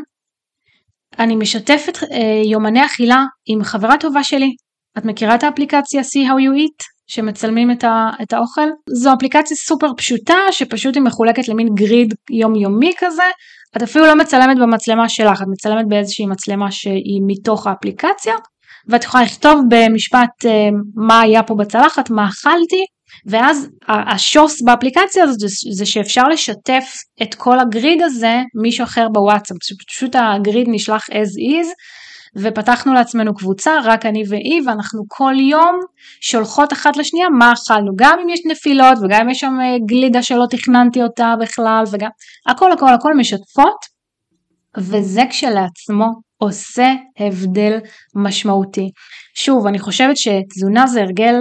אני משתפת אה, יומני אכילה עם חברה טובה שלי. את מכירה את האפליקציה See How You Eat שמצלמים את, ה, את האוכל? זו אפליקציה סופר פשוטה שפשוט היא מחולקת למין גריד יומיומי כזה. את אפילו לא מצלמת במצלמה שלך, את מצלמת באיזושהי מצלמה שהיא מתוך האפליקציה ואת יכולה לכתוב במשפט אה, מה היה פה בצלחת, מה אכלתי ואז השוס באפליקציה הזאת זה, שאפשר לשתף את כל הגריד הזה מישהו אחר בוואטסאפ, פשוט הגריד נשלח as is ופתחנו לעצמנו קבוצה, רק אני והיא, ואנחנו כל יום שולחות אחת לשנייה מה אכלנו, גם אם יש נפילות וגם אם יש שם אה, גלידה שלא תכננתי אותה בכלל, וגם הכל הכל הכל משתפות, וזה כשלעצמו עושה הבדל משמעותי. שוב, אני חושבת שתזונה זה הרגל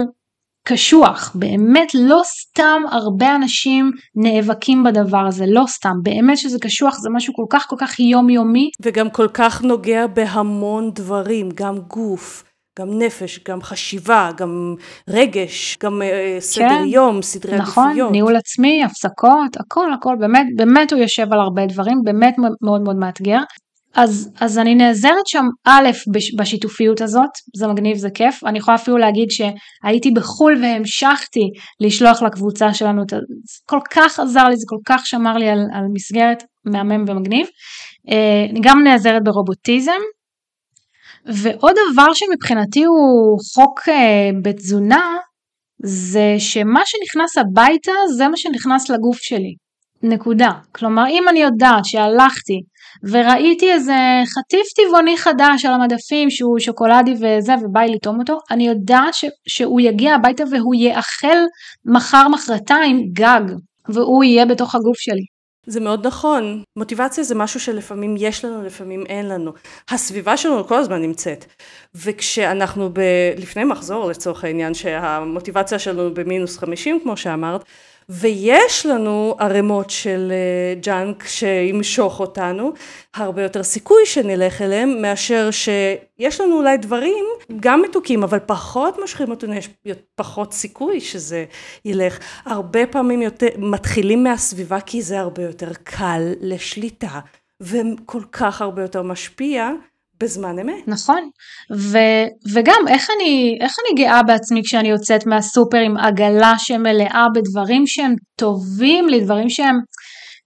קשוח, באמת לא סתם הרבה אנשים נאבקים בדבר הזה, לא סתם, באמת שזה קשוח, זה משהו כל כך כל כך יומיומי.
וגם כל כך נוגע בהמון דברים, גם גוף. גם נפש, גם חשיבה, גם רגש, גם uh, סדר כן, יום, סדרי
נכון,
עדיפויות.
נכון, ניהול עצמי, הפסקות, הכל הכל, באמת, באמת הוא יושב על הרבה דברים, באמת מאוד מאוד מאתגר. אז, אז אני נעזרת שם א' בשיתופיות הזאת, זה מגניב, זה כיף, אני יכולה אפילו להגיד שהייתי בחו"ל והמשכתי לשלוח לקבוצה שלנו, זה כל כך עזר לי, זה כל כך שמר לי על, על מסגרת מהמם ומגניב. אה, אני גם נעזרת ברובוטיזם, ועוד דבר שמבחינתי הוא חוק אה, בתזונה, זה שמה שנכנס הביתה זה מה שנכנס לגוף שלי. נקודה. כלומר, אם אני יודעת שהלכתי וראיתי איזה חטיף טבעוני חדש על המדפים שהוא שוקולדי וזה ובא לי לטעום אותו, אני יודעת ש, שהוא יגיע הביתה והוא יאכל מחר מחרתיים גג, והוא יהיה בתוך הגוף שלי.
זה מאוד נכון, מוטיבציה זה משהו שלפעמים יש לנו, לפעמים אין לנו. הסביבה שלנו כל הזמן נמצאת, וכשאנחנו ב... לפני מחזור לצורך העניין, שהמוטיבציה שלנו במינוס 50 כמו שאמרת, ויש לנו ערימות של אה, ג'אנק שימשוך אותנו, הרבה יותר סיכוי שנלך אליהם מאשר שיש לנו אולי דברים גם מתוקים אבל פחות מושכים אותנו, יש פחות סיכוי שזה ילך. הרבה פעמים יותר, מתחילים מהסביבה כי זה הרבה יותר קל לשליטה וכל כך הרבה יותר משפיע בזמן אמת.
נכון, ו, וגם איך אני, איך אני גאה בעצמי כשאני יוצאת מהסופר עם עגלה שמלאה בדברים שהם טובים לי, דברים שהם,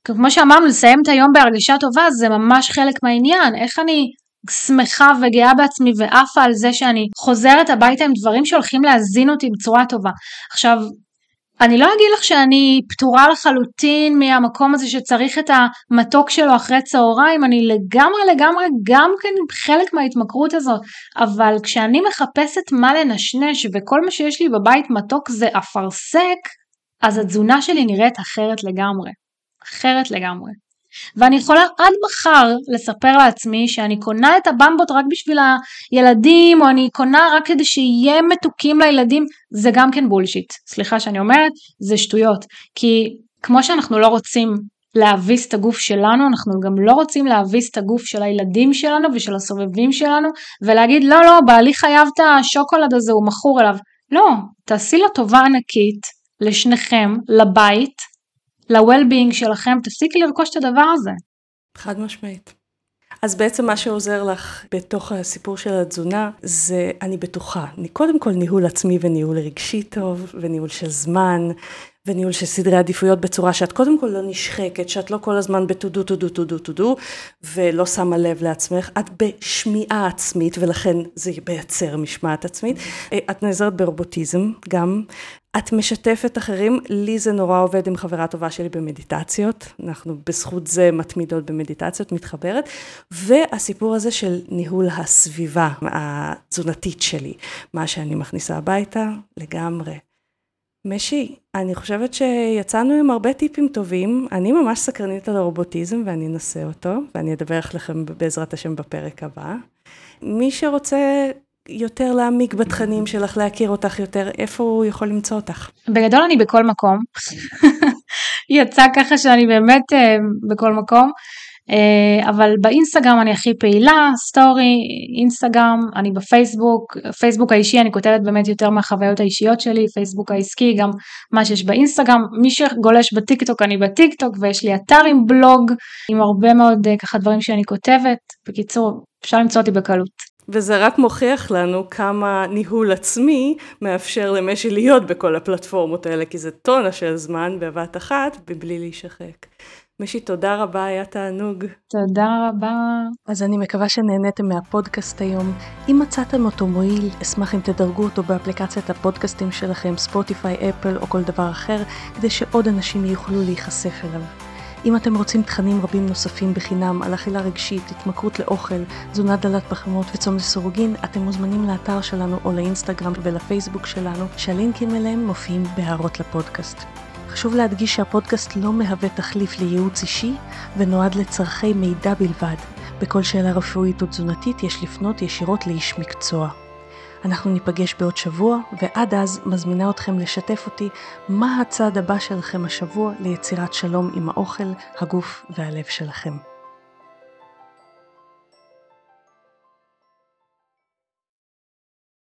כמו שאמרנו, לסיים את היום בהרגשה טובה זה ממש חלק מהעניין, איך אני שמחה וגאה בעצמי ועפה על זה שאני חוזרת הביתה עם דברים שהולכים להזין אותי בצורה טובה. עכשיו, אני לא אגיד לך שאני פטורה לחלוטין מהמקום הזה שצריך את המתוק שלו אחרי צהריים, אני לגמרי לגמרי גם כן חלק מההתמכרות הזאת, אבל כשאני מחפשת מה לנשנש וכל מה שיש לי בבית מתוק זה אפרסק, אז התזונה שלי נראית אחרת לגמרי. אחרת לגמרי. ואני יכולה עד מחר לספר לעצמי שאני קונה את הבמבות רק בשביל הילדים, או אני קונה רק כדי שיהיה מתוקים לילדים, זה גם כן בולשיט. סליחה שאני אומרת, זה שטויות. כי כמו שאנחנו לא רוצים להביס את הגוף שלנו, אנחנו גם לא רוצים להביס את הגוף של הילדים שלנו ושל הסובבים שלנו, ולהגיד לא לא, בעלי חייב את השוקולד הזה, הוא מכור אליו. לא, תעשי לו טובה ענקית, לשניכם, לבית, ל-well-being שלכם, תפסיקי לרכוש את הדבר הזה.
חד משמעית. אז בעצם מה שעוזר לך בתוך הסיפור של התזונה זה אני בטוחה, קודם כל ניהול עצמי וניהול רגשי טוב וניהול של זמן וניהול של סדרי עדיפויות בצורה שאת קודם כל לא נשחקת, שאת לא כל הזמן בטודו טודו טודו טודו ולא שמה לב לעצמך, את בשמיעה עצמית ולכן זה מייצר משמעת עצמית. את נעזרת ברובוטיזם גם, את משתפת אחרים, לי זה נורא עובד עם חברה טובה שלי במדיטציות, אנחנו בזכות זה מתמידות במדיטציות, מתחברת, והסיפור הזה של ניהול הסביבה התזונתית שלי, מה שאני מכניסה הביתה, לגמרי. משי, אני חושבת שיצאנו עם הרבה טיפים טובים, אני ממש סקרנית על הרובוטיזם ואני אנסה אותו, ואני אדבר לכם בעזרת השם בפרק הבא. מי שרוצה יותר להעמיק בתכנים שלך, להכיר אותך יותר, איפה הוא יכול למצוא אותך?
בגדול אני בכל מקום. יצא ככה שאני באמת uh, בכל מקום. Uh, אבל באינסטגרם אני הכי פעילה, סטורי, אינסטגרם, אני בפייסבוק, פייסבוק האישי אני כותבת באמת יותר מהחוויות האישיות שלי, פייסבוק העסקי, גם מה שיש באינסטגרם, מי שגולש בטיקטוק אני בטיקטוק ויש לי אתר עם בלוג, עם הרבה מאוד uh, ככה דברים שאני כותבת, בקיצור אפשר למצוא אותי בקלות.
וזה רק מוכיח לנו כמה ניהול עצמי מאפשר למשי להיות בכל הפלטפורמות האלה, כי זה טונה של זמן בבת אחת, מבלי להישחק. מישהי, תודה רבה, היה תענוג.
תודה רבה.
אז אני מקווה שנהניתם מהפודקאסט היום. אם מצאתם אותו מועיל, אשמח אם תדרגו אותו באפליקציית הפודקאסטים שלכם, ספוטיפיי, אפל או כל דבר אחר, כדי שעוד אנשים יוכלו להיחשף אליו. אם אתם רוצים תכנים רבים נוספים בחינם על אכילה רגשית, התמכרות לאוכל, תזונה דלת פחמות וצום לסירוגין, אתם מוזמנים לאתר שלנו או לאינסטגרם ולפייסבוק שלנו, שהלינקים אליהם מופיעים בהערות לפודקאסט. חשוב להדגיש שהפודקאסט לא מהווה תחליף לייעוץ אישי ונועד לצורכי מידע בלבד. בכל שאלה רפואית או תזונתית יש לפנות ישירות לאיש מקצוע. אנחנו ניפגש בעוד שבוע, ועד אז מזמינה אתכם לשתף אותי מה הצעד הבא שלכם השבוע ליצירת שלום עם האוכל, הגוף והלב שלכם.